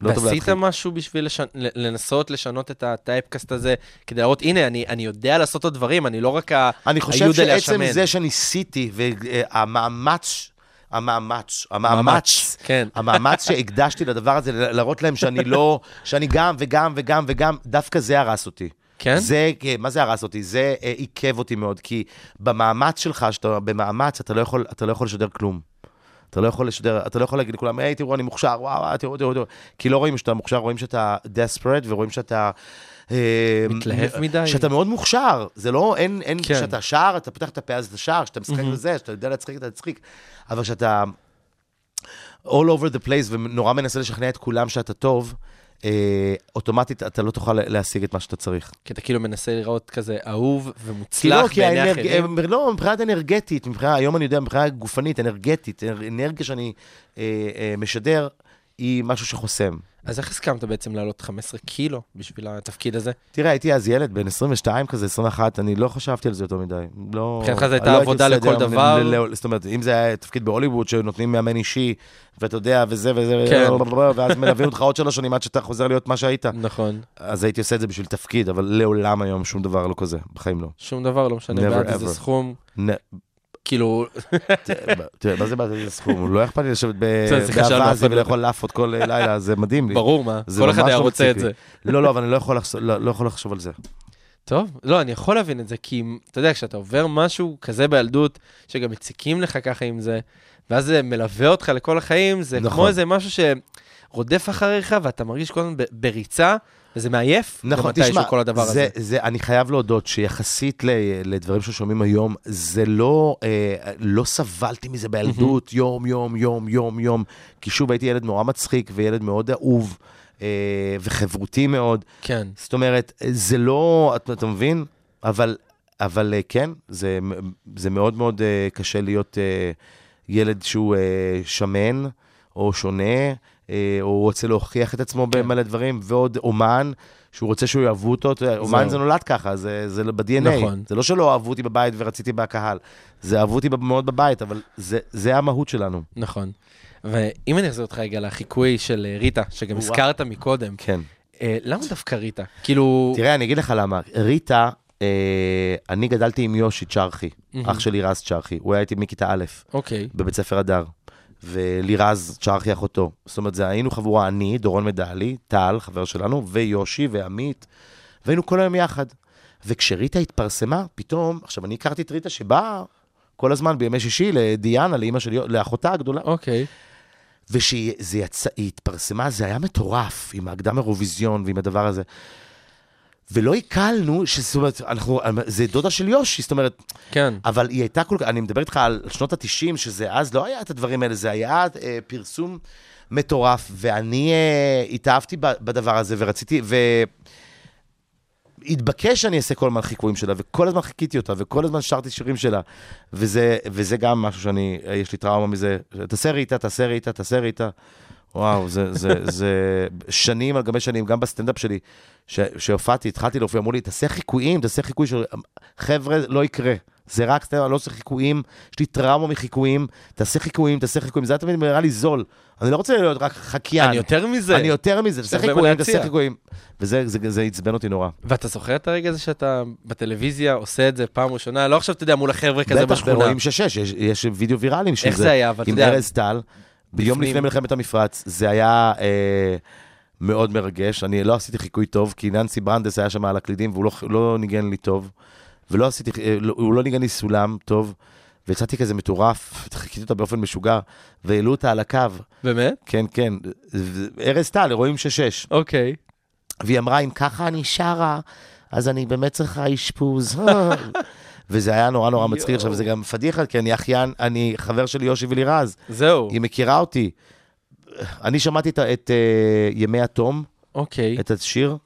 לא טוב
ועשית
להדחיק.
משהו בשביל לשנ... ל- לנסות לשנות את הטייפקאסט הזה, כדי להראות, הנה, אני, אני יודע לעשות את הדברים, אני לא רק ה...
אני חושב שעצם
השמן.
זה שניסיתי, והמאמץ, המאמץ, המאמץ,
כן.
המאמץ שהקדשתי לדבר הזה, להראות להם שאני לא, שאני גם וגם וגם וגם, דווקא זה הרס אותי.
כן?
זה, מה זה הרס אותי? זה אה, עיכב אותי מאוד, כי במאמץ שלך, שאתה במאמץ, אתה לא יכול, אתה לא יכול לשדר כלום. אתה לא יכול לשדר, אתה לא יכול להגיד לכולם, היי, תראו, אני מוכשר, וואו, וואו, תראו, תראו, תראו. כי לא רואים שאתה מוכשר, רואים שאתה desperate, ורואים שאתה... אה,
מתלהב מדי.
שאתה מאוד מוכשר. זה לא, אין, אין,
כן.
כשאתה שר, אתה פותח את הפה אז אתה שר, כשאתה משחק
מהמם.
בזה, שאתה יודע להצחיק, אתה תצחיק. אבל כשאתה all over the place ונורא מנסה לשכנע את כולם שאתה טוב, אה, אוטומטית אתה לא תוכל להשיג את מה שאתה צריך.
כי אתה כאילו מנסה להיראות כזה אהוב ומוצלח
כי
בעיני
האנרג...
אחרים.
לא, מבחינת אנרגטית, מבחינה, היום אני יודע, מבחינה גופנית, אנרגטית, אנרגיה שאני אה, אה, משדר, היא משהו שחוסם.
אז איך הסכמת בעצם לעלות 15 קילו בשביל התפקיד הזה?
תראה, הייתי אז ילד, בן 22 כזה, 21, אני לא חשבתי על זה יותר מדי. לא...
מבחינתך זו הייתה
לא הייתי
עבודה לכל דבר?
ל- ל- זאת אומרת, אם זה היה תפקיד בהוליווד, שנותנים מאמן אישי, ואתה יודע, וזה וזה,
כן.
ואז מלווים אותך עוד שלוש שנים עד שאתה חוזר להיות מה שהיית,
נכון.
אז הייתי עושה את זה בשביל תפקיד, אבל לעולם היום שום דבר לא כזה, בחיים לא.
שום דבר, לא משנה, בעד איזה. סכום. כאילו,
תראה, מה זה בעד איזה סכום? לא אכפת לי לשבת ב-
זה שיחה שלנו,
באווזים
אבל-
ולאכול לאפות כל לילה, זה מדהים לי.
ברור מה,
זה
כל אחד היה רוצה את. זה.
לא, לא, אבל אני לא יכול לחשוב- לא לא יכול לחשוב על זה.
טוב, לא, אני יכול להבין את זה, כי אתה יודע, כשאתה עובר משהו כזה בילדות, שגם מציקים לך ככה עם זה, ואז זה מלווה אותך לכל החיים, זה
נכון.
כמו איזה משהו שרודף אחריך, ואתה מרגיש כל הזמן בריצה, וזה מעייף,
נכון, תשמע,
כל הדבר
זה,
הזה.
זה, אני חייב להודות שיחסית ל, לדברים ששומעים היום, זה לא, אה, לא סבלתי מזה בילדות, יום, יום, יום, יום, יום, כי שוב הייתי ילד נורא מצחיק וילד מאוד אהוב אה, וחברותי מאוד.
כן,
זאת אומרת, זה לא, אתה, אתה מבין? אבל, אבל אה, כן, זה, זה מאוד מאוד אה, קשה להיות אה, ילד שהוא אה, שמן או שונה, אה, או רוצה להוכיח את עצמו
כן.
במלא דברים, ועוד אומן, שהוא רוצה שהוא יאהבו אותו. אומן. זה נולד ככה, זה, זה ב-DNA.
נכון.
זה לא שלא אהבו אותי בבית ורציתי בקהל, זה אהבו אותי מאוד בבית, אבל זה, זה המהות שלנו.
נכון. ואם אני אחזיר אותך רגע לחיקוי של אה, ריטה, שגם
וואו.
הזכרת מקודם,
כן.
אה, למה דווקא ריטה? כאילו...
תראה, אני אגיד לך למה. ריטה, אה, אני גדלתי עם יושי צ'רחי,
מהמם.
אח שלי רז צ'רחי. הוא היה איתי מכיתה א',
אוקיי,
בבית ספר הדר. ולירז צ'רחי אחותו. זאת אומרת, זה היינו חבורה, אני, דורון מדלי, טל, חבר שלנו, ויושי ועמית, והיינו כל היום יחד. וכשריטה התפרסמה, פתאום, עכשיו, אני הכרתי את ריטה שבאה כל הזמן בימי שישי לדיאנה, לאימא שלי, לאחותה הגדולה.
אוקיי.
וכשהיא זה יצא, היא התפרסמה, זה היה מטורף, עם הקדם אירוויזיון ועם הדבר הזה. ולא עיכלנו, זאת אומרת, אנחנו, זה דודה של יושי, זאת אומרת,
כן,
אבל היא הייתה כל כך, אני מדבר איתך על שנות ה-90, שזה אז לא היה את הדברים האלה, זה היה אה, פרסום מטורף, ואני אה, התאהבתי בדבר הזה, ורציתי, והתבקש שאני אעשה כל הזמן חיקויים שלה, וכל הזמן חיקיתי אותה, וכל הזמן שרתי שירים שלה, וזה, וזה גם משהו שאני, אה, יש לי טראומה מזה, תעשה ריטה, תעשה ריטה, תעשה ריטה. וואו, זה, זה, זה שנים על גבי שנים, גם בסטנדאפ שלי, שהופעתי, התחלתי להופיע, אמרו לי, תעשה חיקויים, תעשה חיקוי של... חבר'ה, לא יקרה. זה רק סטנדאפ, אני לא עושה חיקויים, יש לי טראומה מחיקויים, תעשה חיקויים, תעשה חיקויים, זה היה תמיד נראה לי זול. אני לא רוצה להיות רק חקיין.
אני יותר מזה.
אני יותר מזה, תעשה חיקויים. תעשה חיקויים. וזה זה, זה עצבן אותי נורא.
ואתה זוכר את הרגע הזה שאתה בטלוויזיה עושה את זה פעם ראשונה? לא עכשיו, אתה יודע, מול החבר'ה כזה
בטח
בשכונה.
ברואים שש, יש, וידאו ויראליים של
איך זה היה? אבל אתה
עם
יודע,
ארז טל, ביום. לפני מלחמת המפרץ, זה היה אה, מאוד מרגש. אני לא עשיתי חיקוי טוב, כי ננסי ברנדס היה שם על הקלידים, והוא לא, לא ניגן לי טוב. ולא עשיתי, אה, לא, הוא לא ניגן לי סולם טוב, ויצאתי כזה מטורף, חיכיתי אותה באופן משוגע, והעלו אותה על הקו.
באמת?
כן, כן. ארז טל, רואים שש-שש.
אוקיי.
והיא אמרה, אם ככה אני שרה, אז אני באמת צריכה אשפוז. וזה היה נורא נורא מצחיק. עכשיו, זה גם פדיחה, כי אני אחיין, אני חבר של יושי ולירז.
זהו.
היא מכירה אותי. אני שמעתי את, את uh, ימי התום,
אוקיי.
את השיר,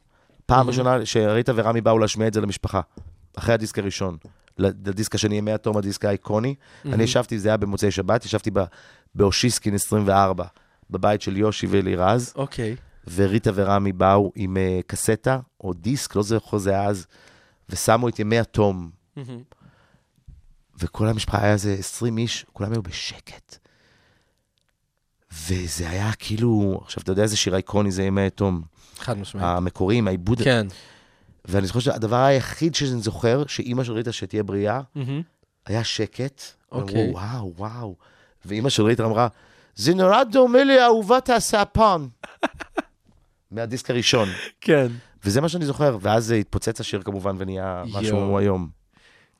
פעם ראשונה שריטה ורמי באו להשמיע את זה למשפחה, אחרי הדיסק הראשון. לדיסק השני, ימי התום, הדיסק האיקוני. אני ישבתי, זה היה במוצאי שבת, ישבתי באושיסקין 24, בבית של יושי ולירז.
אוקיי.
וריטה ורמי באו עם uh, קסטה, או דיסק, לא זוכר זה אז, ושמו את ימי התום.
מהמם.
וכל המשפחה היה איזה 20 איש, כולם היו בשקט. וזה היה כאילו, עכשיו, אתה יודע איזה שיר איקוני זה ימי התום?
חד משמעית.
המקורי, העיבוד.
כן.
ואני זוכר שהדבר היחיד שאני זוכר, שאימא של ריטה, שתהיה בריאה,
מהמם.
היה שקט.
אוקיי.
אמרו, וואו, וואו. ואימא של ריטה אמרה, זה נורא דומה לאהובת הספן. מהדיסק הראשון.
כן.
וזה מה שאני זוכר, ואז התפוצץ השיר כמובן ונהיה. שהוא היום.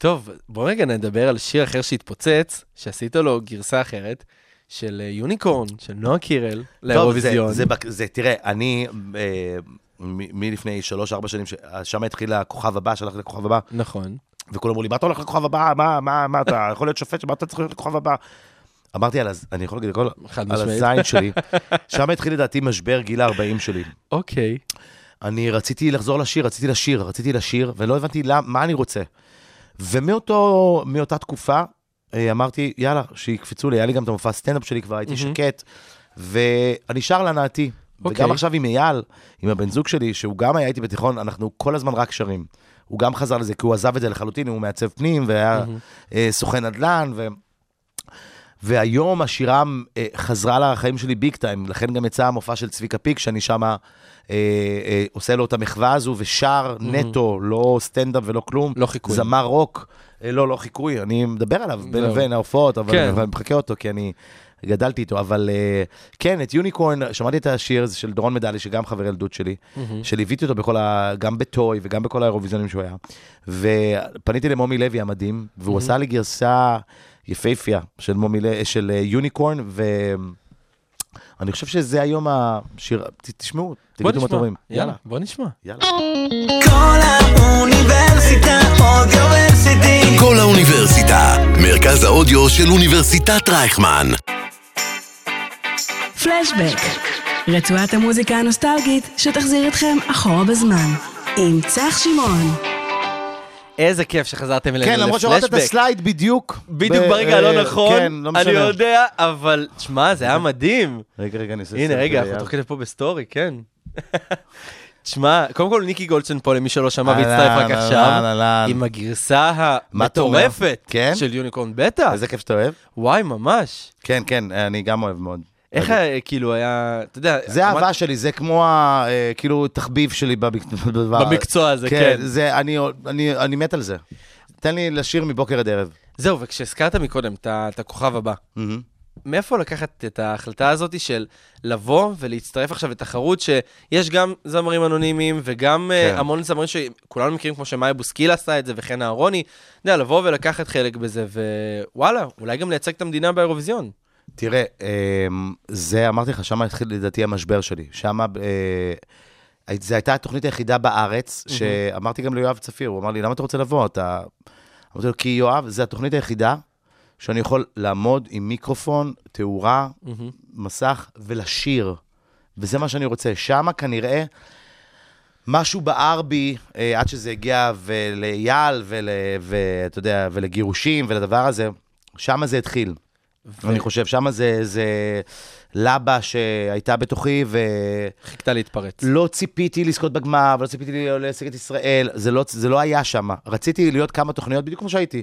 טוב, בוא רגע נדבר על שיר אחר שהתפוצץ, שעשית לו גרסה אחרת, של אה, יוניקורן, של נועה קירל, לאירוויזיון.
זה, זה, זה, תראה, אני, אה, מלפני שלוש-ארבע שנים, שם התחיל הכוכב הבא, שהלך לכוכב הבא,
נכון.
וכולם אמרו לי, מה אתה הולך לכוכב הבא? מה, מה, מה, אתה יכול להיות שופט, מה אתה צריך להיות לכוכב הבא? אמרתי, על הז... אני יכול להגיד הכל, על. הזין שלי. שם התחיל לדעתי משבר גיל ה-40 שלי.
אוקיי.
אני רציתי לחזור לשיר, רציתי לשיר, רציתי לשיר, ולא הבנתי למ, מה אני רוצה. ומאותו, מאותה תקופה, אה, אמרתי, יאללה, שיקפצו לי, היה לי גם את המופע סטנדאפ שלי כבר, הייתי
מהמם.
שקט, ואני שר להנאתי.
אוקיי.
וגם עכשיו עם אייל, עם הבן זוג שלי, שהוא גם היה איתי בתיכון, אנחנו כל הזמן רק שרים. הוא גם חזר לזה, כי הוא עזב את זה לחלוטין, הוא מעצב פנים, והיה אה, סוכן נדל"ן, ו... והיום השירה אה, חזרה לחיים שלי big time, לכן גם יצא המופע של צביקה פיק, שאני שמה עושה לו את המחווה הזו ושר נטו, לא סטנדאפ ולא כלום.
לא חיקוי.
זמר רוק. אה, לא, לא חיקוי, אני מדבר עליו בין. לבין ההופעות, אבל. אני מחקה אותו, כי אני גדלתי איתו. אבל אה, כן, את יוניקורן, שמעתי את השיר הזה של דורון מדלי, שגם חבר ילדות שלי, שליוויתי אותו בכל ה... גם בטוי וגם בכל האירוויזיונים שהוא היה. ופניתי למומי לוי המדהים, והוא עשה לי גרסה יפהפייה של מומי של אה, יוניקורן, ואני חושב שזה היום השיר, תשמעו, תגידו מה. אתם אומרים.
יאללה, בוא נשמע.
יאללה.
כל האוניברסיטה אודיוורסיטי
כל האוניברסיטה, מרכז האודיו של אוניברסיטת רייכמן.
פלשבק, רצועת המוזיקה הנוסטלגית שתחזיר אתכם אחורה בזמן. עם צח שמעון.
איזה כיף שחזרתם אלינו
כן, למרות שהורדת את
לפלשבק.
הסלייד בדיוק.
בדיוק ברגע
אה,
הלא נכון,
כן, לא.
אני יודע, אבל תשמע, זה היה מדהים.
רגע, רגע, אני אעשה
הנה, רגע, אנחנו. תוך כדי פה בסטורי, כן. תשמע, קודם כל ניקי גולדשטיין פה, למי שלא שמע
אהלן,
והצטרף רק
אהלן,
עכשיו. עם הגרסה? המטורפת
כן?
של יוניקורן בטא.
איזה כיף שאתה אוהב.
וואי, ממש.
כן, כן, אני גם אוהב מאוד.
איך היה, כאילו היה, אתה יודע...
זה האהבה שלי, זה כמו. אה, כאילו תחביב שלי.
במקצוע הזה, כן.
זה, אני, אני, אני מת על זה. תן לי לשיר מבוקר עד ערב.
זהו, וכשהזכרת מקודם את הכוכב הבא. מאיפה לקחת את ההחלטה הזאת של לבוא ולהצטרף עכשיו לתחרות שיש גם זמרים אנונימיים וגם
כן.
כן. המון זמרים שכולנו מכירים, כמו שמאיה בוסקיל עשה את זה וכן אהרוני, אתה יודע, לבוא ולקחת חלק בזה, ווואלה, אולי גם לייצג את המדינה באירוויזיון.
תראה, אמ, זה, אמרתי לך, שם התחיל לדעתי המשבר שלי. שם, אה, זו הייתה התוכנית היחידה בארץ, שאמרתי גם ליואב צפיר, הוא אמר לי, למה אתה רוצה לבוא? אתה... אמרתי לו, כי יואב, זו התוכנית היחידה שאני יכול לעמוד עם מיקרופון, תאורה, מסך, ולשיר. וזה מה שאני רוצה. שם כנראה משהו בער בי, אה, עד שזה הגיע לאייל, ול- ואתה יודע, ולגירושים, ולדבר הזה, שם זה התחיל. אני חושב, שם זה, זה לבה שהייתה בתוכי,
חיכתה להתפרץ.
ולא ציפיתי לזכות בגמר, ולא ציפיתי להשיג את ישראל, זה לא, זה לא היה שם. רציתי להיות כמה תוכניות בדיוק כמו שהייתי,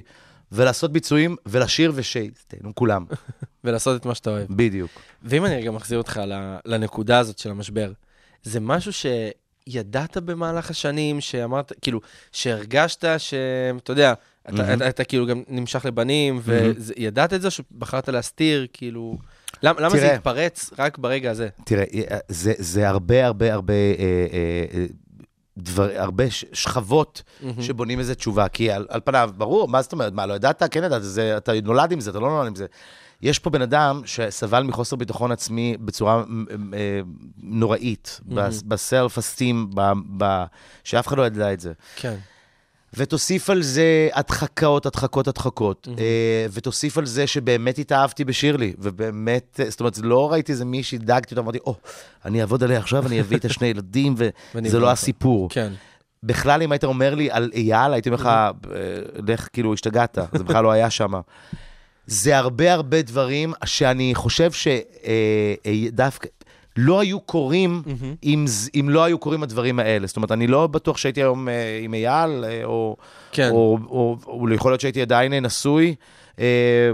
ולעשות ביצועים, ולשיר ושתהנו כולם.
ולעשות את מה שאתה אוהב.
בדיוק.
ואם אני רגע מחזיר אותך לנקודה הזאת של המשבר, זה משהו שידעת במהלך השנים, שאמרת, כאילו, שהרגשת שאתה יודע, אתה, אתה, אתה כאילו גם נמשך לבנים, וידעת את זה, שבחרת להסתיר, כאילו... למה, למה זה
תראה.
התפרץ רק ברגע הזה?
תראה, זה, זה הרבה הרבה הרבה אה, אה, אה, דבר, הרבה שכבות שבונים איזה תשובה. כי על, על פניו, ברור, מה זאת אומרת? מה, לא ידעת? כן ידעת, זה, אתה נולד עם זה, אתה לא נולד עם זה. יש פה בן אדם שסבל מחוסר ביטחון עצמי בצורה אה, נוראית, בסלף אסטים, שאף אחד לא ידע את זה.
כן.
ותוסיף על זה הדחקות, הדחקות, הדחקות. אה, ותוסיף על זה שבאמת התאהבתי בשירלי, ובאמת, אה, זאת אומרת, לא ראיתי איזה מישהי, דאגתי אותה, אמרתי, או, אני אעבוד עליה עכשיו, אני אביא את השני ילדים, וזה לא
אותה."
הסיפור.
כן.
בכלל, אם היית אומר לי על אייל, הייתי אומר לך, אה, לך, כאילו, השתגעת, זה בכלל לא היה שם. זה הרבה הרבה דברים שאני חושב שדווקא לא היו קורים אם, ז- אם לא היו קורים הדברים האלה. זאת אומרת, אני לא בטוח שהייתי היום אה, עם אייל, אה, או,
כן.
או, או, או יכול להיות שהייתי עדיין נשוי, אה,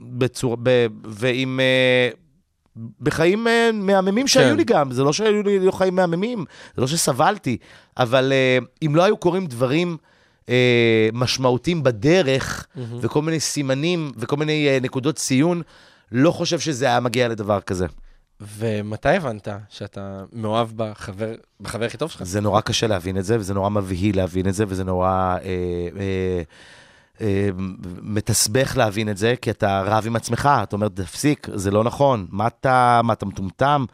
בצור, ב, ועם... אה, בחיים אה, מהממים שהיו
כן.
לי גם, זה לא שהיו לי לא חיים מהממים, זה לא שסבלתי, אבל אה, אם לא היו קורים דברים אה, משמעותיים בדרך, וכל מיני סימנים וכל מיני אה, נקודות ציון, לא חושב שזה היה מגיע לדבר כזה.
ומתי הבנת שאתה מאוהב בחבר, בחבר הכי טוב שלך?
זה נורא קשה להבין את זה, וזה נורא מבהיל להבין את זה, וזה נורא אה, אה, אה, מתסבך להבין את זה, כי אתה רב עם עצמך, אתה אומר, תפסיק, זה לא נכון. מה אתה, מה אתה מטומטם?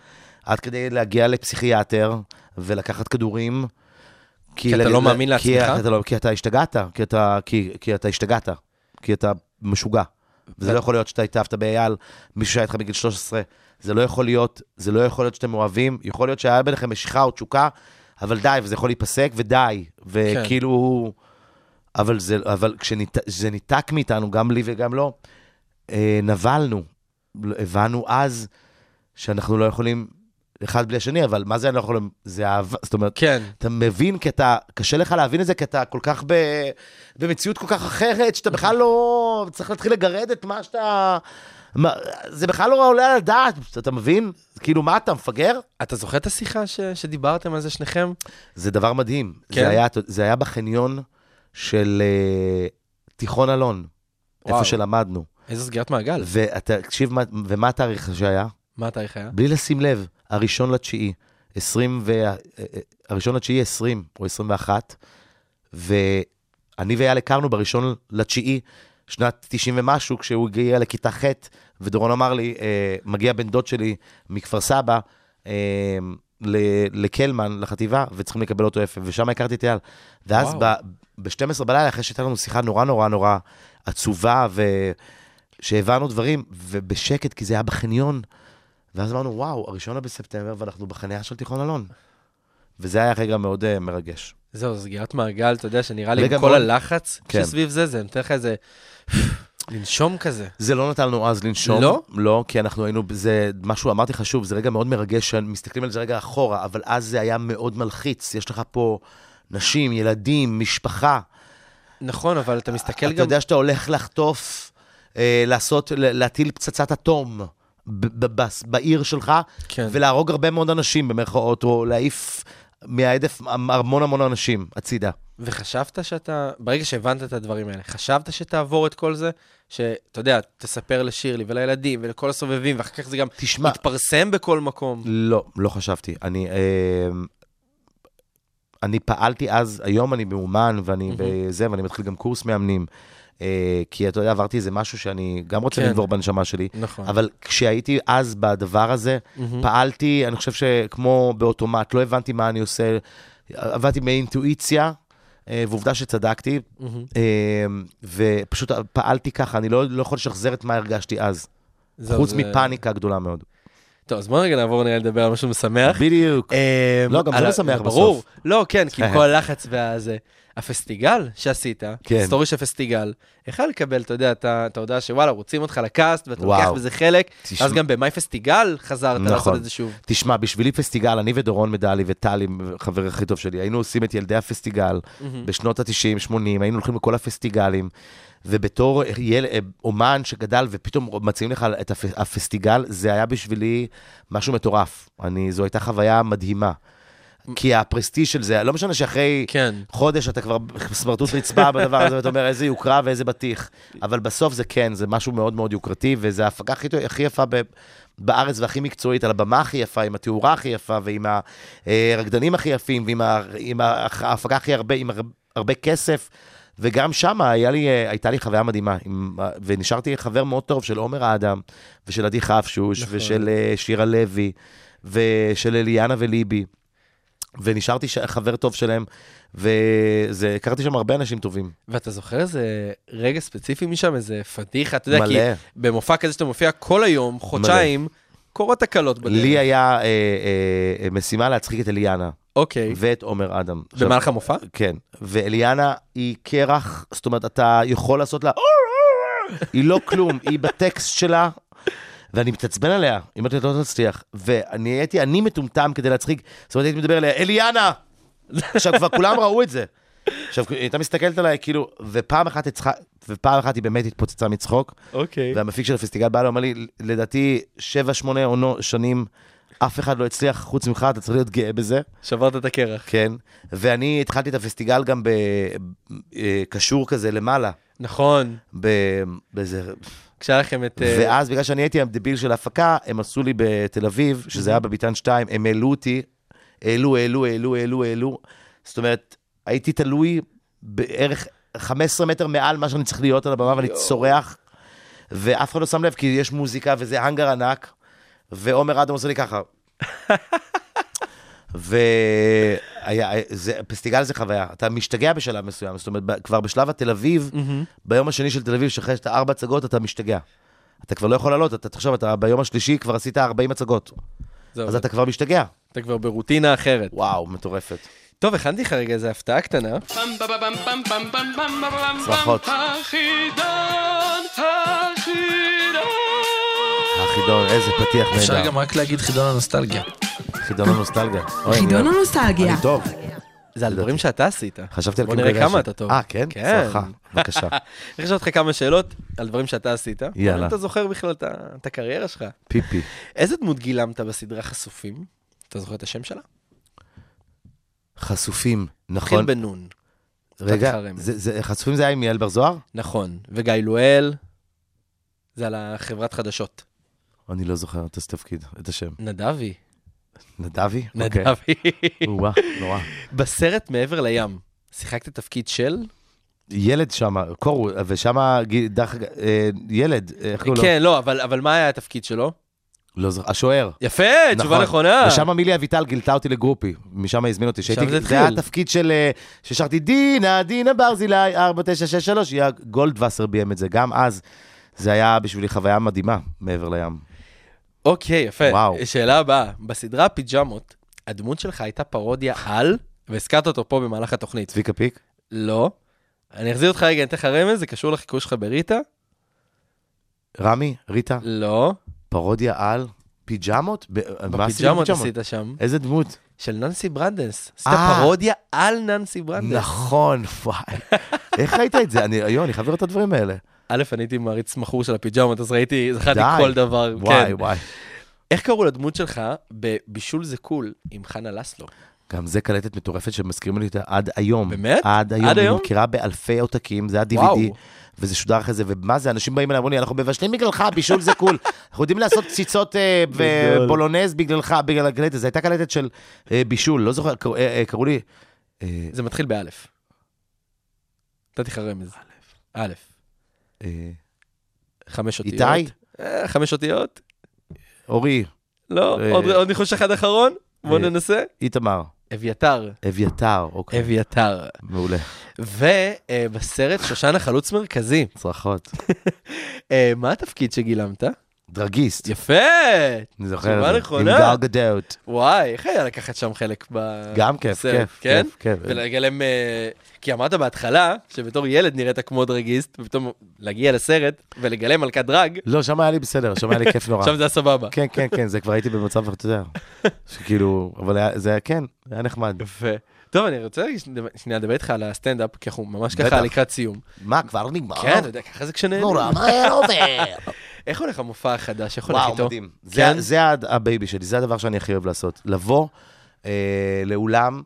עד כדי להגיע לפסיכיאטר ולקחת כדורים.
כי אתה לא מאמין
כי
לעצמך?
אתה, לא, כי אתה השתגעת, כי אתה, כי, כי אתה השתגעת, כי אתה משוגע. וזה לא יכול להיות שאתה התאהבת באייל, מישהו שהיה איתך בגיל 13. זה לא יכול להיות, זה לא יכול להיות שאתם מאוהבים. יכול להיות שהיה ביניכם משיכה או תשוקה, אבל די, וזה יכול להיפסק, ודי. וכאילו... אבל זה, אבל כשזה ניתק מאיתנו, גם לי וגם לו, אה, נבלנו. הבנו אז שאנחנו לא יכולים אחד בלי השני, אבל מה זה אני לא יכולים? זה אהבה, זאת אומרת,
כן.
אתה מבין, כי אתה, קשה לך להבין את זה, כי אתה כל כך ב, במציאות כל כך אחרת, שאתה בכלל לא, צריך להתחיל לגרד את מה שאתה... מה, זה בכלל לא עולה על הדעת, אתה מבין? כאילו, מה, אתה מפגר?
אתה זוכר את השיחה ש... שדיברתם על זה שניכם?
זה דבר מדהים.
כן?
זה, היה, זה היה בחניון של uh, תיכון אלון,
וואו.
איפה שלמדנו.
איזו סגירת מעגל.
ואתה, תקשיב, מה- ומה התאריך שהיה?
מה התאריך היה?
בלי לשים לב, הראשון לתשיעי, 20 ו... אה, אה, הראשון לתשיעי 20 או 21, ואני ואייל הכרנו בראשון לתשיעי, שנת 90 ומשהו, כשהוא הגיע לכיתה ח', ודורון אמר לי, אה, מגיע בן דוד שלי מכפר סבא, אה, לקלמן, לחטיבה, וצריכים לקבל אותו איפה, ושם הכרתי את אייל. ואז
וואו.
ב-12 בלילה, אחרי שהייתה לנו שיחה נורא נורא נורא עצובה, ושהבנו דברים, ובשקט, כי זה היה בחניון, ואז אמרנו, וואו, הראשון בספטמבר, ואנחנו בחניה של תיכון אלון. וזה היה רגע מאוד uh, מרגש.
זהו, סגירת מעגל, אתה יודע, שנראה לי עם כל
מאוד-
הלחץ
כן.
שסביב זה, זה נותן לך איזה... לנשום כזה.
זה לא נתן לנו אז לנשום.
לא?
לא, כי אנחנו היינו, זה משהו, אמרתי לך שוב, זה רגע מאוד מרגש, שמסתכלים על זה רגע אחורה, אבל אז זה היה מאוד מלחיץ. יש לך פה נשים, ילדים, משפחה.
נכון, אבל אתה מסתכל
אתה
גם...
יודע שאתה הולך לחטוף, אה, לעשות, להטיל פצצת אטום בעיר שלך,
כן.
ולהרוג הרבה מאוד אנשים, במרכאות, או להעיף מההדף המון המון אנשים הצידה.
וחשבת שאתה, ברגע שהבנת את הדברים האלה, חשבת שתעבור את כל זה? שאתה יודע, תספר לשירלי ולילדים ולכל הסובבים, ואחר כך זה גם
תשמע,
יתפרסם בכל מקום.
לא, לא חשבתי. אני, אה, אני פעלתי אז, היום אני מאומן, ואני בזה, ואני מתחיל גם קורס מאמנים. אה, כי אתה יודע, עברתי איזה משהו שאני גם רוצה
כן.
לנבור בנשמה שלי.
נכון.
אבל כשהייתי אז בדבר הזה, פעלתי, אני חושב שכמו באוטומט, לא הבנתי מה אני עושה, עבדתי מאינטואיציה, אה, ועובדה שצדקתי, אה, ופשוט פעלתי ככה, אני לא, לא יכול לשחזר את מה הרגשתי אז,
זהו,
חוץ
זה-
מפאניקה גדולה מאוד.
טוב, אז בוא רגע נעבור נראה לדבר על משהו משמח.
בדיוק.
אה,
לא, גם זה משמח
ברור.
בסוף.
לא, כן, כי עם כל הלחץ והזה. הפסטיגל שעשית,
כן.
סטורי של פסטיגל, יכול לקבל, אתה יודע, אתה יודע שוואלה, רוצים אותך לקאסט, ואתה
וואו.
לוקח בזה חלק,
תשמע-
אז גם במאי פסטיגל חזרת
נכון.
לעשות את זה שוב.
תשמע, בשבילי פסטיגל, אני ודורון מדלי וטלי, חבר הכי טוב שלי, היינו עושים את ילדי הפסטיגל בשנות ה-90, 80, היינו הולכים לכל הפסטיגלים, ובתור יל... אומן שגדל ופתאום מציעים לך את הפ... הפסטיגל, זה היה בשבילי משהו מטורף. אני, זו הייתה חוויה מדהימה. כי הפרסטיז' של זה, לא משנה שאחרי
כן.
חודש אתה כבר סמרטוט רצפה בדבר הזה, ואתה אומר איזה יוקרה ואיזה בטיח. אבל בסוף זה כן, זה משהו מאוד מאוד יוקרתי, וזו ההפקה הכי, הכי יפה ב, בארץ והכי מקצועית, על הבמה הכי יפה, עם התאורה הכי יפה, ועם הרקדנים הכי יפים, ועם ה- עם ההפקה הכי הרבה, עם הר- הרבה כסף. וגם שם לי, אה, הייתה לי חוויה מדהימה, עם, ונשארתי חבר מאוד טוב של עומר אדם, ושל עדי חפשוש,
נכון.
ושל אה, שירה לוי, ושל אליאנה וליבי. ונשארתי ש- חבר טוב שלהם, והכרתי שם הרבה אנשים טובים.
ואתה זוכר איזה רגע ספציפי משם, איזה פדיחה, אתה יודע,
מלא.
כי במופע כזה שאתה מופיע כל היום, חודשיים, קורות תקלות בדרך.
לי היה אה, אה, משימה להצחיק את אליאנה,
אוקיי.
ואת עומר אדם.
במהלך המופע?
כן, ואליאנה היא קרח, זאת אומרת, אתה יכול לעשות לה... היא לא כלום, היא בטקסט שלה, ואני מתעצבן עליה, אם אתה לא תצליח. ואני הייתי, אני מטומטם כדי להצחיק, זאת אומרת, הייתי מדבר אליה, אליאנה! עכשיו, כבר כולם ראו את זה. עכשיו, היא הייתה מסתכלת עליי, כאילו, ופעם אחת הצחה, ופעם אחת היא באמת התפוצצה מצחוק,
אוקיי.
והמפיק של הפסטיגל בא אליי, אומר לי, לדעתי, שבע, שמונה עונו, שנים, אף אחד לא הצליח חוץ ממך, אתה צריך להיות גאה בזה.
שברת את הקרח.
כן, ואני התחלתי את הפסטיגל גם בקשור כזה למעלה,
נכון.
ב- באיזה...
כשהיה לכם את... אה,
ואז בגלל שאני הייתי הדביל של ההפקה, הם עשו לי בתל אביב, שזה היה בביתן 2, הם העלו אותי, העלו, העלו, העלו, העלו, העלו. זאת אומרת, הייתי תלוי בערך 15 מטר מעל מה שאני צריך להיות על הבמה, ואני צורח, ואף אחד לא שם לב, כי יש מוזיקה וזה האנגר ענק, ועומר אדם עושה לי ככה. ופסטיגל זה חוויה, אתה משתגע בשלב מסוים, זאת אומרת, כבר בשלב התל אביב, ביום השני של תל אביב, שאחרי שאתה ארבע הצגות, אתה משתגע. אתה כבר לא יכול לעלות, אתה תחשוב, אתה ביום השלישי כבר עשית 40 הצגות, אז אתה כבר משתגע.
אתה כבר ברוטינה אחרת.
וואו, מטורפת.
טוב, הכנתי לך רגע איזה הפתעה קטנה.
צרחות.
החידון, החידון.
חידון, איזה פתיח
אפשר
נהדר.
גם רק להגיד חידון הנוסטלגיה.
חידון הנוסטלגיה.
חידון. הנוסטלגיה.
אני טוב.
זה על דברים שאתה עשית.
חשבתי על
בוא
קיבורי
נראה כמה. אתה טוב.
אה, כן?
כן.
סליחה, בבקשה.
אני אשאל אותך כמה שאלות על דברים שאתה עשית.
יאללה.
אם אתה זוכר בכלל את הקריירה שלך.
פיפי.
איזה דמות גילמת בסדרה חשופים? אתה זוכר את השם שלה?
חשופים,
התחיל
נכון.
בנון.
רגע. זה- זה- חשופים זה היה עם יעל בר זוהר?
נכון. וגיא לואל, זה על החברת חדשות.
אני לא זוכר את התפקיד, את השם.
נדבי.
נדבי? אוקיי.
נדבי.
וואו, נורא.
בסרט מעבר לים, שיחקת תפקיד של?
ילד שם, קורו, ושם, דרך אה, ילד, איך קוראים לו?
כן, לא, אבל אבל מה היה התפקיד שלו?
לא זוכר, השוער.
יפה, תשובה
נכון.
נכונה.
ושם מילי אביטל גילתה אותי לגרופי, משם הזמין אותי. שהייתי-
זה
זה היה
התחיל.
התפקיד של, אה, ששרתי דינה, דינה ברזילי, 4963, היה גולדווסר ביים את זה. גם אז, זה היה בשבילי חוויה מדהימה, מעבר לים.
אוקיי, יפה.
וואו.
שאלה הבאה, בסדרה פיג'מות, הדמות שלך הייתה פרודיה על, והזכרת אותו פה במהלך התוכנית.
צביקה פיק?
לא. אני אחזיר אותך רגע, אני אתן לך רמז, זה קשור לחיקוי שלך בריטה?
רמי? ריטה?
לא.
פרודיה על פיג'מות?
בפיג'מות? עשית שם.
איזה דמות?
של ננסי ברנדס. עשית
אה.
פרודיה על ננסי ברנדס.
נכון, וואי. איך ראית את זה? אני, היום, אני לראות את הדברים האלה.
א', אני הייתי מעריץ מכור של הפיג'מות, אז ראיתי, זכרתי. כל דבר.
וואי,
כן.
וואי.
איך קראו לדמות שלך בבישול זה cool עם חנה לסלו?
גם זה קלטת מטורפת שמזכירים לי אותה עד היום.
באמת?
עד היום.
עד היום?
היא מכירה באלפי עותקים, זה היה
וואו.
DVD, וזה שודר אחרי זה, ומה זה, אנשים באים אליי, אמרו לי, אנחנו מבשלים בגללך, בישול זה קול. אנחנו יודעים לעשות קציצות אה,
גדול.
ובולונז בגללך, בגלל הקלטת. זו הייתה קלטת של אה, בישול, לא זוכר, קראו- אה, לי...
זה מתחיל באלף. נתתי לך רמז. א'.
אה,
חמש אותיות.
איתי?
אה, חמש אותיות?
אורי,
לא,
אה,
עוד- ניחוש אחד אחרון? בוא
אה,
ננסה.
איתמר,
אביתר.
אביתר, אוקיי,
אביתר.
מעולה.
ובסרט שושנה חלוץ מרכזי,
צרחות.
מה התפקיד שגילמת?
דרגיסט.
יפה!
אני זוכר את זה.
נכונה.
עם גל גדות.
וואי, איך היה לקחת שם חלק ב...
גם כיף,
בסרט,
כיף,
כן?
כיף, כיף.
ולגלם... אה, כי אמרת בהתחלה, שבתור ילד נראית כמו דרגיסט, ופתאום להגיע לסרט ולגלם מלכת דרג,
לא, שם היה לי בסדר, שם היה לי כיף נורא.
עכשיו זה היה סבבה.
כן, כן, כן, זה כבר הייתי במצב, אתה יודע, שכאילו, אבל היה- זה היה, כן, היה נחמד.
יפה. טוב, אני רוצה שנייה לדבר איתך על הסטנדאפ, כי אנחנו ממש ככה. לקראת סיום.
מה, כבר נגמר?
כן, אתה יודע, ככה זה כשנהנים.
נורא מהר עובר.
איך הולך המופע החדש? איך הולך
וואו,
איתו?
מדהים. זה-
כן?
זה ה baby שלי, זה הדבר שאני הכי אוהב לעשות. לבוא אה, לאולם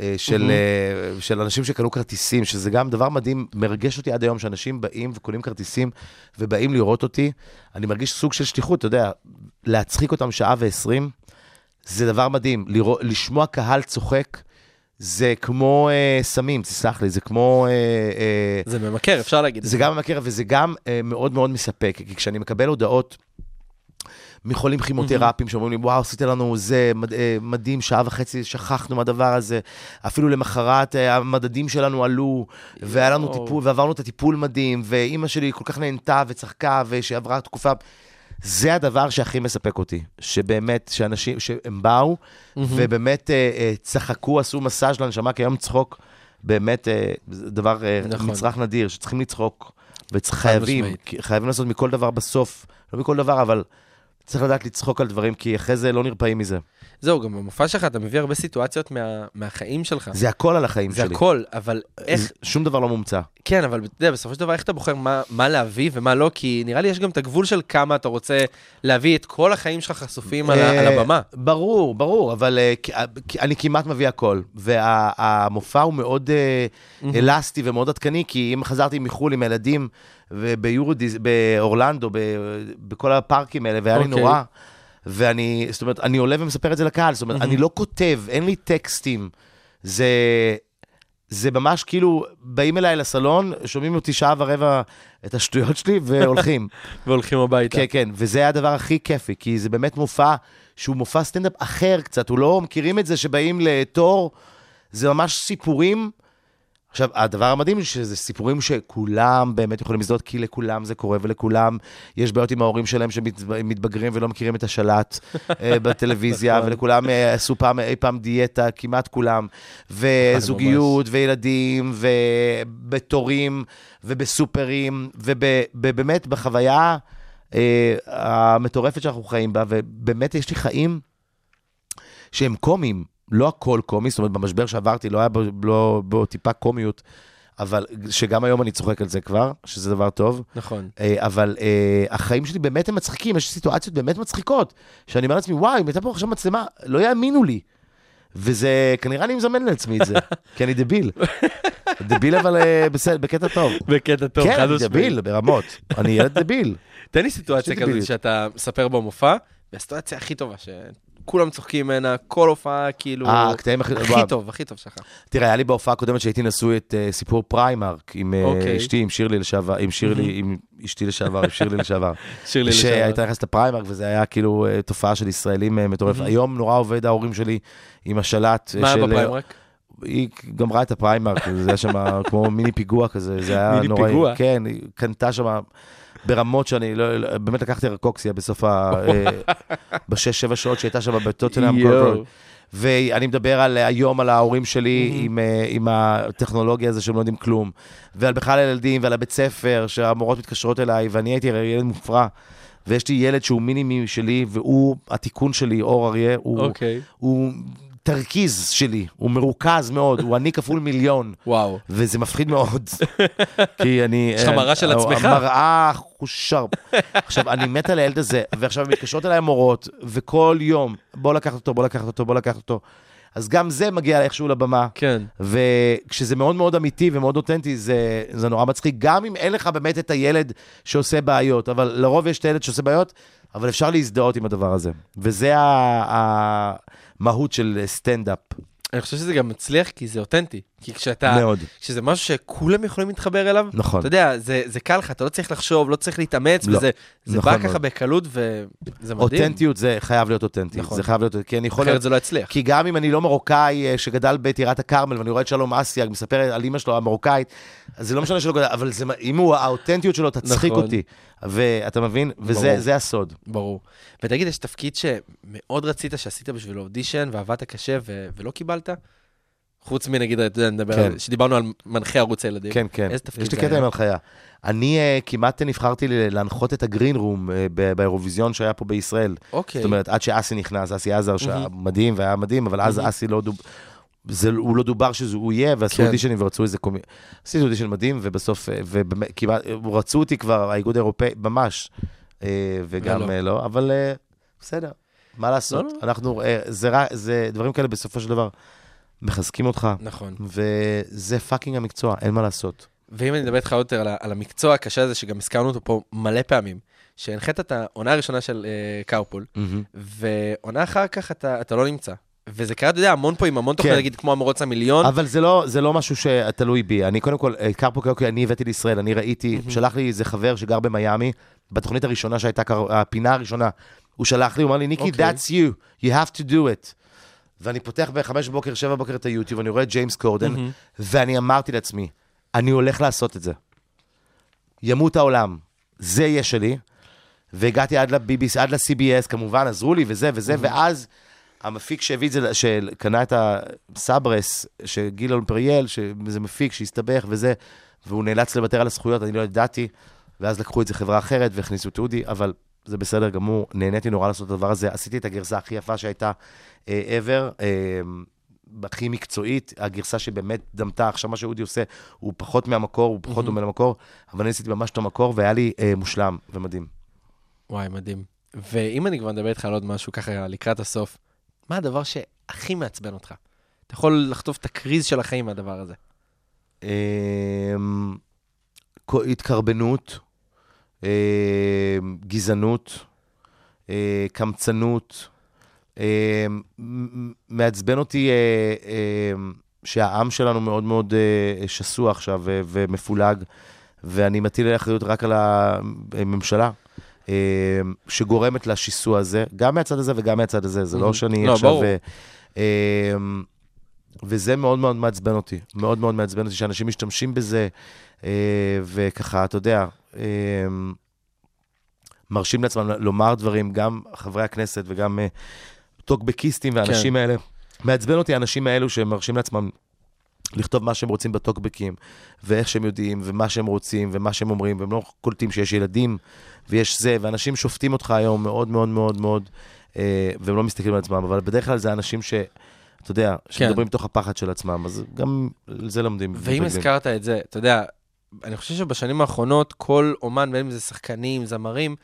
אה, של אה, של אנשים שקנו כרטיסים, שזה גם דבר מדהים, מרגש אותי עד היום, שאנשים באים וקונים כרטיסים ובאים לראות אותי. אני מרגיש סוג של שליחות, אתה יודע, להצחיק אותם שעה ועשרים, זה דבר מדהים. לראות- לשמוע קהל צוחק, זה כמו אה, סמים, תסלח לי, זה כמו... אה, אה,
זה ממכר, אפשר להגיד.
זה גם ממכר וזה גם אה, מאוד מאוד מספק, כי כשאני מקבל הודעות מחולים כימותרפיים שאומרים לי, וואו, עשית לנו זה מד, אה, מדהים, שעה וחצי שכחנו מהדבר הזה. אפילו למחרת אה, המדדים שלנו עלו, והיה לנו. טיפול, ועברנו את הטיפול מדהים, ואימא שלי כל כך נהנתה וצחקה, ושעברה תקופה... זה הדבר שהכי מספק אותי, שבאמת, שאנשים, שהם באו, ובאמת אה, אה, צחקו, עשו מסאז' לנשמה, כי היום צחוק, באמת, אה, דבר, אה,
נכון.
מצרך נדיר, שצריכים לצחוק, וחייבים. חייבים לעשות מכל דבר בסוף, לא מכל דבר, אבל צריך לדעת לצחוק על דברים, כי אחרי זה לא נרפאים מזה.
זהו, גם במופע שלך אתה מביא הרבה סיטואציות מה- מהחיים שלך.
זה הכל על החיים
זה
שלי.
הכל, אבל איך,
זה- שום דבר לא מומצא.
כן, אבל אתה יודע, בסופו של דבר, איך אתה בוחר מה, מה להביא ומה לא? כי נראה לי יש גם את הגבול של כמה אתה רוצה להביא את כל החיים שלך חשופים על, על
אה,
הבמה.
ברור, ברור, אבל אה, אה, אני כמעט מביא הכל. והמופע הוא מאוד אלסטי ומאוד עדכני, כי אם חזרתי מחו"ל עם הילדים וביורודיס, באורלנדו, ב- בכל הפארקים האלה, והיה לי
אוקיי.
נורא. ואני, זאת אומרת, אני עולה ומספר את זה לקהל, זאת אומרת, אני לא כותב, אין לי טקסטים. זה, זה ממש כאילו, באים אליי לסלון, שומעים אותי שעה ורבע את השטויות שלי והולכים.
והולכים הביתה.
כן, כן, וזה הדבר הכי כיפי, כי זה באמת מופע שהוא מופע סטנדאפ אחר קצת, הוא לא מכירים את זה שבאים לתור, זה ממש סיפורים. עכשיו, הדבר המדהים הוא שזה סיפורים שכולם באמת יכולים לזדות, כי לכולם זה קורה, ולכולם. יש בעיות עם ההורים שלהם שמתבגרים ולא מכירים את השלט אה, בטלוויזיה, ולכולם אה, עשו פעם, אי פעם דיאטה, כמעט כולם, וזוגיות, וילדים, ובתורים, ובסופרים, ובאמת בחוויה אה, המטורפת שאנחנו חיים בה, ובאמת יש לי חיים שהם קומיים, לא הכל קומי, זאת אומרת, במשבר שעברתי לא היה בו, לא, בו טיפה קומיות, אבל שגם היום אני צוחק על זה כבר, שזה דבר טוב.
נכון.
אה, אבל אה, החיים שלי באמת הם מצחיקים, יש סיטואציות באמת מצחיקות, שאני אומר לעצמי, וואי, אם הייתה פה עכשיו מצלמה, לא יאמינו לי. וזה, כנראה אני מזמן לעצמי את זה, כי אני דביל. דביל אבל אה, בסדר, בקטע טוב.
בקטע טוב,
כן,
חד משמעית.
דביל, ברמות. אני ילד דביל.
תן לי סיטואציה כזאת. שאתה מספר במופע, והסיטואציה הכי טובה, שכולם צוחקים ממנה, כל הופעה כאילו...
אה, הקטעים הכי...
הכי
וואו.
טוב, הכי טוב שלך.
תראה, היה לי בהופעה הקודמת שהייתי נשוי את אה, סיפור פריימרק עם אה,
אוקיי.
אשתי, עם שירלי לשעבר, עם שירלי, עם אשתי לשעבר, עם שירלי לשעבר.
שירלי
שהייתה
לשעבר.
נכנסת לפריימרק, וזה היה כאילו אה, תופעה של ישראלים מטורף. היום נורא עובד ההורים שלי עם השלט. אה,
מה היה
של-
בפריימרק?
היא גמרה את הפריימרק, זה היה שם כמו מיני פיגוע כזה, זה היה
מיני
נוראי.
פיגוע?
כן, היא קנתה שם ברמות שאני לא, באמת לקחתי רקוקסיה בסוף ה... אה, בשש, שבע שעות שהייתה שם בטוטנאם. ואני מדבר על היום על ההורים שלי עם, אה, עם הטכנולוגיה הזו שהם לא יודעים כלום, ועל בכלל הילדים ועל הבית ספר, שהמורות מתקשרות אליי, ואני הייתי ילד מופרע, ויש לי ילד שהוא מינימי שלי, והוא התיקון שלי, אור אריה, הוא,
אוקיי.
הוא תרכיז שלי, הוא מרוכז מאוד, הוא אני כפול מיליון.
וואו.
וזה מפחיד מאוד, כי אני...
יש לך מראה של
אה,
עצמך.
המראה חושר. עכשיו, אני מת על הילד הזה, ועכשיו מתקשרות אליי המורות, וכל יום, בוא לקחת אותו, בוא לקחת אותו, בוא לקחת אותו. אז גם זה מגיע איכשהו לבמה.
כן.
וכשזה מאוד מאוד אמיתי ומאוד אותנטי, זה, זה נורא מצחיק. גם אם אין לך באמת את הילד שעושה בעיות, אבל לרוב יש את הילד שעושה בעיות, אבל אפשר להזדהות עם הדבר הזה. וזה ה- המהות של סטנדאפ,
אני חושב שזה גם מצליח כי זה אותנטי. כי כשאתה...
מאוד.
כשזה משהו שכולם יכולים להתחבר אליו,
נכון.
אתה יודע, זה, זה קל לך, אתה לא צריך לחשוב, לא צריך להתאמץ,
לא.
וזה זה
נכון
בא ככה
מאוד.
בקלות, וזה מדהים.
אותנטיות זה חייב להיות אותנטי.
נכון.
זה חייב להיות, כי אני יכול
אחרת
להיות...
זה לא יצליח.
כי גם אם אני לא מרוקאי אה, שגדל בטירת הכרמל, ואני רואה את שלום אסיאג מספר על אימא שלו המרוקאית, זה לא משנה שלא גדל, אבל זה, אם הוא, האותנטיות שלו תצחיק
נכון.
אותי. ואתה מבין? וזה הסוד.
ברור. ותגיד, יש תפקיד שמאוד רצית שעשית בשביל אודישן, ועבדת קשה ו- ולא קיבלת? חוץ מנגיד, אתה יודע, נדבר
כן.
על... שדיברנו על מנחה ערוץ הילדים.
כן, כן.
איזה תפקיד
יש לי
זה
קטע
היה?
עם הנחיה. אני uh, כמעט נבחרתי להנחות את הגרין רום uh, באירוויזיון שהיה פה בישראל.
אוקיי.
זאת אומרת, עד שאסי נכנס, אסי עזר, שהיה מדהים והיה מדהים, אבל אז
מהמם.
אסי לא דוב... זה, הוא לא דובר שהוא יהיה, ועשו
כן.
אודישנים ורצו איזה קומי... עשיתי אודישן מדהים, ובסוף, אה, ובאמת, כמעט, רצו אותי כבר, האיגוד האירופאי, ממש, וגם
ולא.
לא, לא אבל בסדר, מה לעשות?
לא, לא.
אנחנו, זה, רע- זה דברים כאלה בסופו של דבר מחזקים אותך,
נכון.
וזה fucking המקצוע, אין מה לעשות.
ואם אני אדבר איתך יותר על, על המקצוע הקשה הזה, שגם הזכרנו אותו פה מלא פעמים, שהנחית את העונה הראשונה של uh, קארפול, ועונה אחר כך אתה, אתה לא נמצא. וזה קרה, אתה יודע, המון פה עם המון תוכניות,
כן.
נגיד כמו המרוץ המיליון.
אבל זה לא, זה לא משהו שתלוי בי. אני קודם כל, אה, קרפו קאוקי, אני הבאתי לישראל, אני ראיתי, שלח לי איזה חבר שגר במיאמי, בתוכנית הראשונה שהייתה, הפינה הראשונה, הוא שלח לי, הוא אמר לי, ניקי,
אוקיי.
that's you, you have to do it. ואני פותח בחמש בבוקר, שבע בבוקר את היוטיוב, אני רואה את ג'יימס קורדן, ואני אמרתי לעצמי, אני הולך לעשות את זה. ימות העולם, זה יהיה שלי. והגעתי עד ל-BBC, עד ל-CBS, כמובן, עזרו לי וזה וזה, ואז המפיק שהביא את זה, שקנה את הסברס, שגילון פריאל, שזה מפיק שהסתבך וזה, והוא נאלץ לוותר על הזכויות, אני לא ידעתי, ואז לקחו את זה חברה אחרת והכניסו את אודי, אבל זה בסדר גמור, נהניתי נורא לעשות את הדבר הזה, עשיתי את הגרסה הכי יפה שהייתה uh, ever, uh, הכי מקצועית, הגרסה שבאמת דמתה, עכשיו מה שאודי עושה, הוא פחות מהמקור, הוא פחות דומה למקור, אבל אני עשיתי ממש את המקור, והיה לי uh, מושלם ומדהים.
וואי, מדהים. ואם אני כבר מדבר איתך על עוד משהו ככה לקראת הסוף, מה הדבר שהכי מעצבן אותך? אתה יכול לחטוף את הקריז של החיים מהדבר הזה.
כו- התקרבנות, גזענות, אה, קמצנות. מ- מעצבן אותי אה, שהעם שלנו מאוד מאוד אה, שסוע עכשיו ומפולג, ואני מטיל אחריות רק על הממשלה. שגורמת לשיסוע הזה, גם מהצד הזה וגם מהצד הזה, זה לא. שאני
לא,
עכשיו...
ברור.
וזה מאוד מאוד מעצבן אותי, מאוד מאוד מעצבן אותי שאנשים משתמשים בזה, אה, וככה, אתה יודע, אה, מרשים לעצמם לומר דברים, גם חברי הכנסת וגם אה, טוקבקיסטים והאנשים
כן.
האלה. מעצבן אותי האנשים האלו שמרשים לעצמם לכתוב מה שהם רוצים בטוקבקים, ואיך שהם יודעים, ומה שהם רוצים, ומה שהם אומרים, והם לא קולטים שיש ילדים, ויש זה, ואנשים שופטים אותך היום מאוד מאוד מאוד מאוד, אה, והם לא מסתכלים על עצמם, אבל בדרך כלל זה אנשים ש... אתה יודע, שמדברים מתוך הפחד של עצמם, אז גם על זה לומדים.
ואם. הזכרת את זה, אתה יודע, אני חושב שבשנים האחרונות כל אומן, בין אם זה שחקנים, זמרים,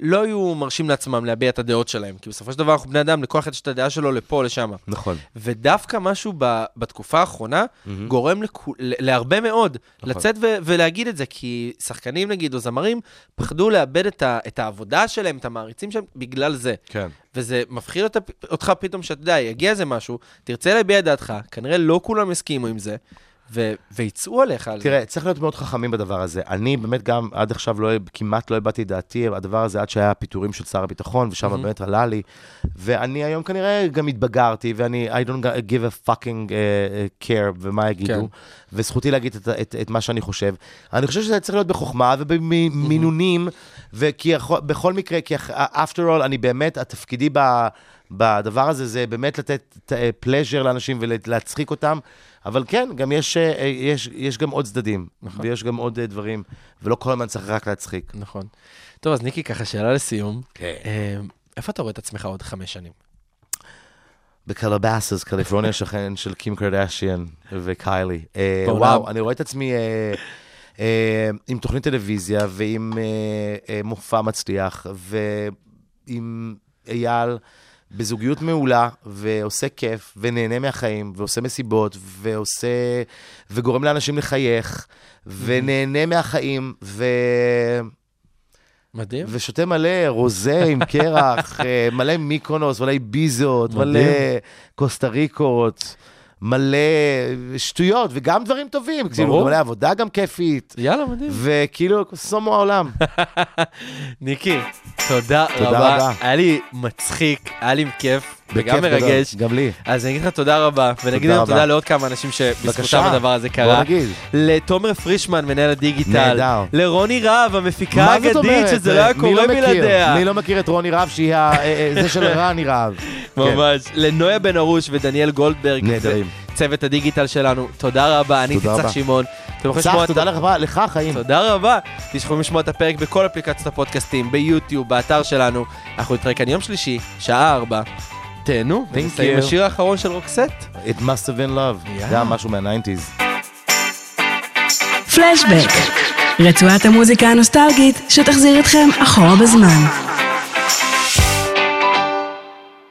לא היו מרשים לעצמם להביע את הדעות שלהם. כי בסופו של דבר אנחנו בני אדם, לכל אחד יש את הדעה שלו לפה לשם.
נכון.
ודווקא משהו ב, בתקופה האחרונה גורם לכו, להרבה מאוד
נכון.
לצאת ו, ולהגיד את זה, כי שחקנים נגיד, או זמרים, פחדו לאבד את, ה, את העבודה שלהם, את המעריצים שלהם, בגלל זה.
כן.
וזה מפחיד אותך פתאום שאתה יודע, יגיע איזה משהו, תרצה להביע את דעתך, כנראה לא כולם יסכימו עם זה, ו- ויצאו עליך על זה.
תראה, צריך להיות מאוד חכמים בדבר הזה. אני באמת גם עד עכשיו לא, כמעט לא הבעתי את דעתי, הדבר הזה עד שהיה הפיטורים של שר הביטחון, ושם באמת עלה לי. ואני היום כנראה גם התבגרתי, ואני, I don't give a fucking uh, care ומה יגידו,
כן.
וזכותי להגיד את, את, את מה שאני חושב. אני חושב שזה צריך להיות בחוכמה ובמינונים, וכי יכול- בכל מקרה, כי after all, אני באמת, התפקידי ב... בדבר הזה זה באמת לתת פלז'ר לאנשים ולהצחיק אותם, אבל כן, גם יש, אה, יש, יש גם עוד צדדים,
נכון.
ויש גם עוד אה, דברים, ולא כל הזמן צריך רק להצחיק.
נכון. טוב, אז ניקי, ככה שאלה לסיום.
כן.
אה, איפה אתה רואה את עצמך עוד חמש שנים?
בקלבאסס, קליפורניה שכן של קים קרדשיאן וקיילי. אה. וואו, אני רואה את עצמי אה, אה, עם תוכנית טלוויזיה ועם אה, אה, מופע מצליח, ועם אייל בזוגיות מעולה, ועושה כיף, ונהנה מהחיים, ועושה מסיבות, ועושה... וגורם לאנשים לחייך, ונהנה מהחיים, ו...
מדהים.
ושותה מלא רוזה עם קרח, אה, מלא מיקרונוס, מלא ביזות, מלא
מדהים.
קוסטה ריקות, מלא שטויות, וגם דברים טובים. כאילו,
ברור.
גם מלא עבודה גם כיפית,
יאללה, מדהים.
וכאילו, סומו העולם.
ניקי, תודה
תודה
רבה.
רבה.
היה לי מצחיק, היה לי כיף, וגם
בכיף גדול,
מרגש.
גם לי.
אז אני אגיד לך תודה רבה, ונגיד לנו
רבה.
תודה לעוד כמה אנשים שבזכותם הדבר הזה
בוא
קרה.
נגיד.
לתומר פרישמן, מנהל הדיגיטל.
נהדר.
לרוני רהב, המפיקה האגדית? שזה לא היה קורה
מכיר?
בלעדיה.
מי לא מכיר את רוני רהב, שהיא ה- אה, אה, זה של רני רהב? כן.
ממש. לנויה בן ארוש ודניאל גולדברג.
נהדרים.
צוות הדיגיטל שלנו, תודה רבה, אני הייתי צח
רבה.
שמעון.
צח, תודה לך, לך, חיים.
תודה רבה. תשכחו לשמוע את הפרק בכל אפליקציות הפודקאסטים, ביוטיוב, באתר שלנו. אנחנו נתראה כאן יום שלישי, שעה ארבע. תהנו, ונסיים
you.
השיר האחרון של רוקסט.
It must have been love.
יאללה.
גם משהו מה-90's.
פלשבק, רצועת המוזיקה הנוסטלגית שתחזיר אתכם אחורה בזמן.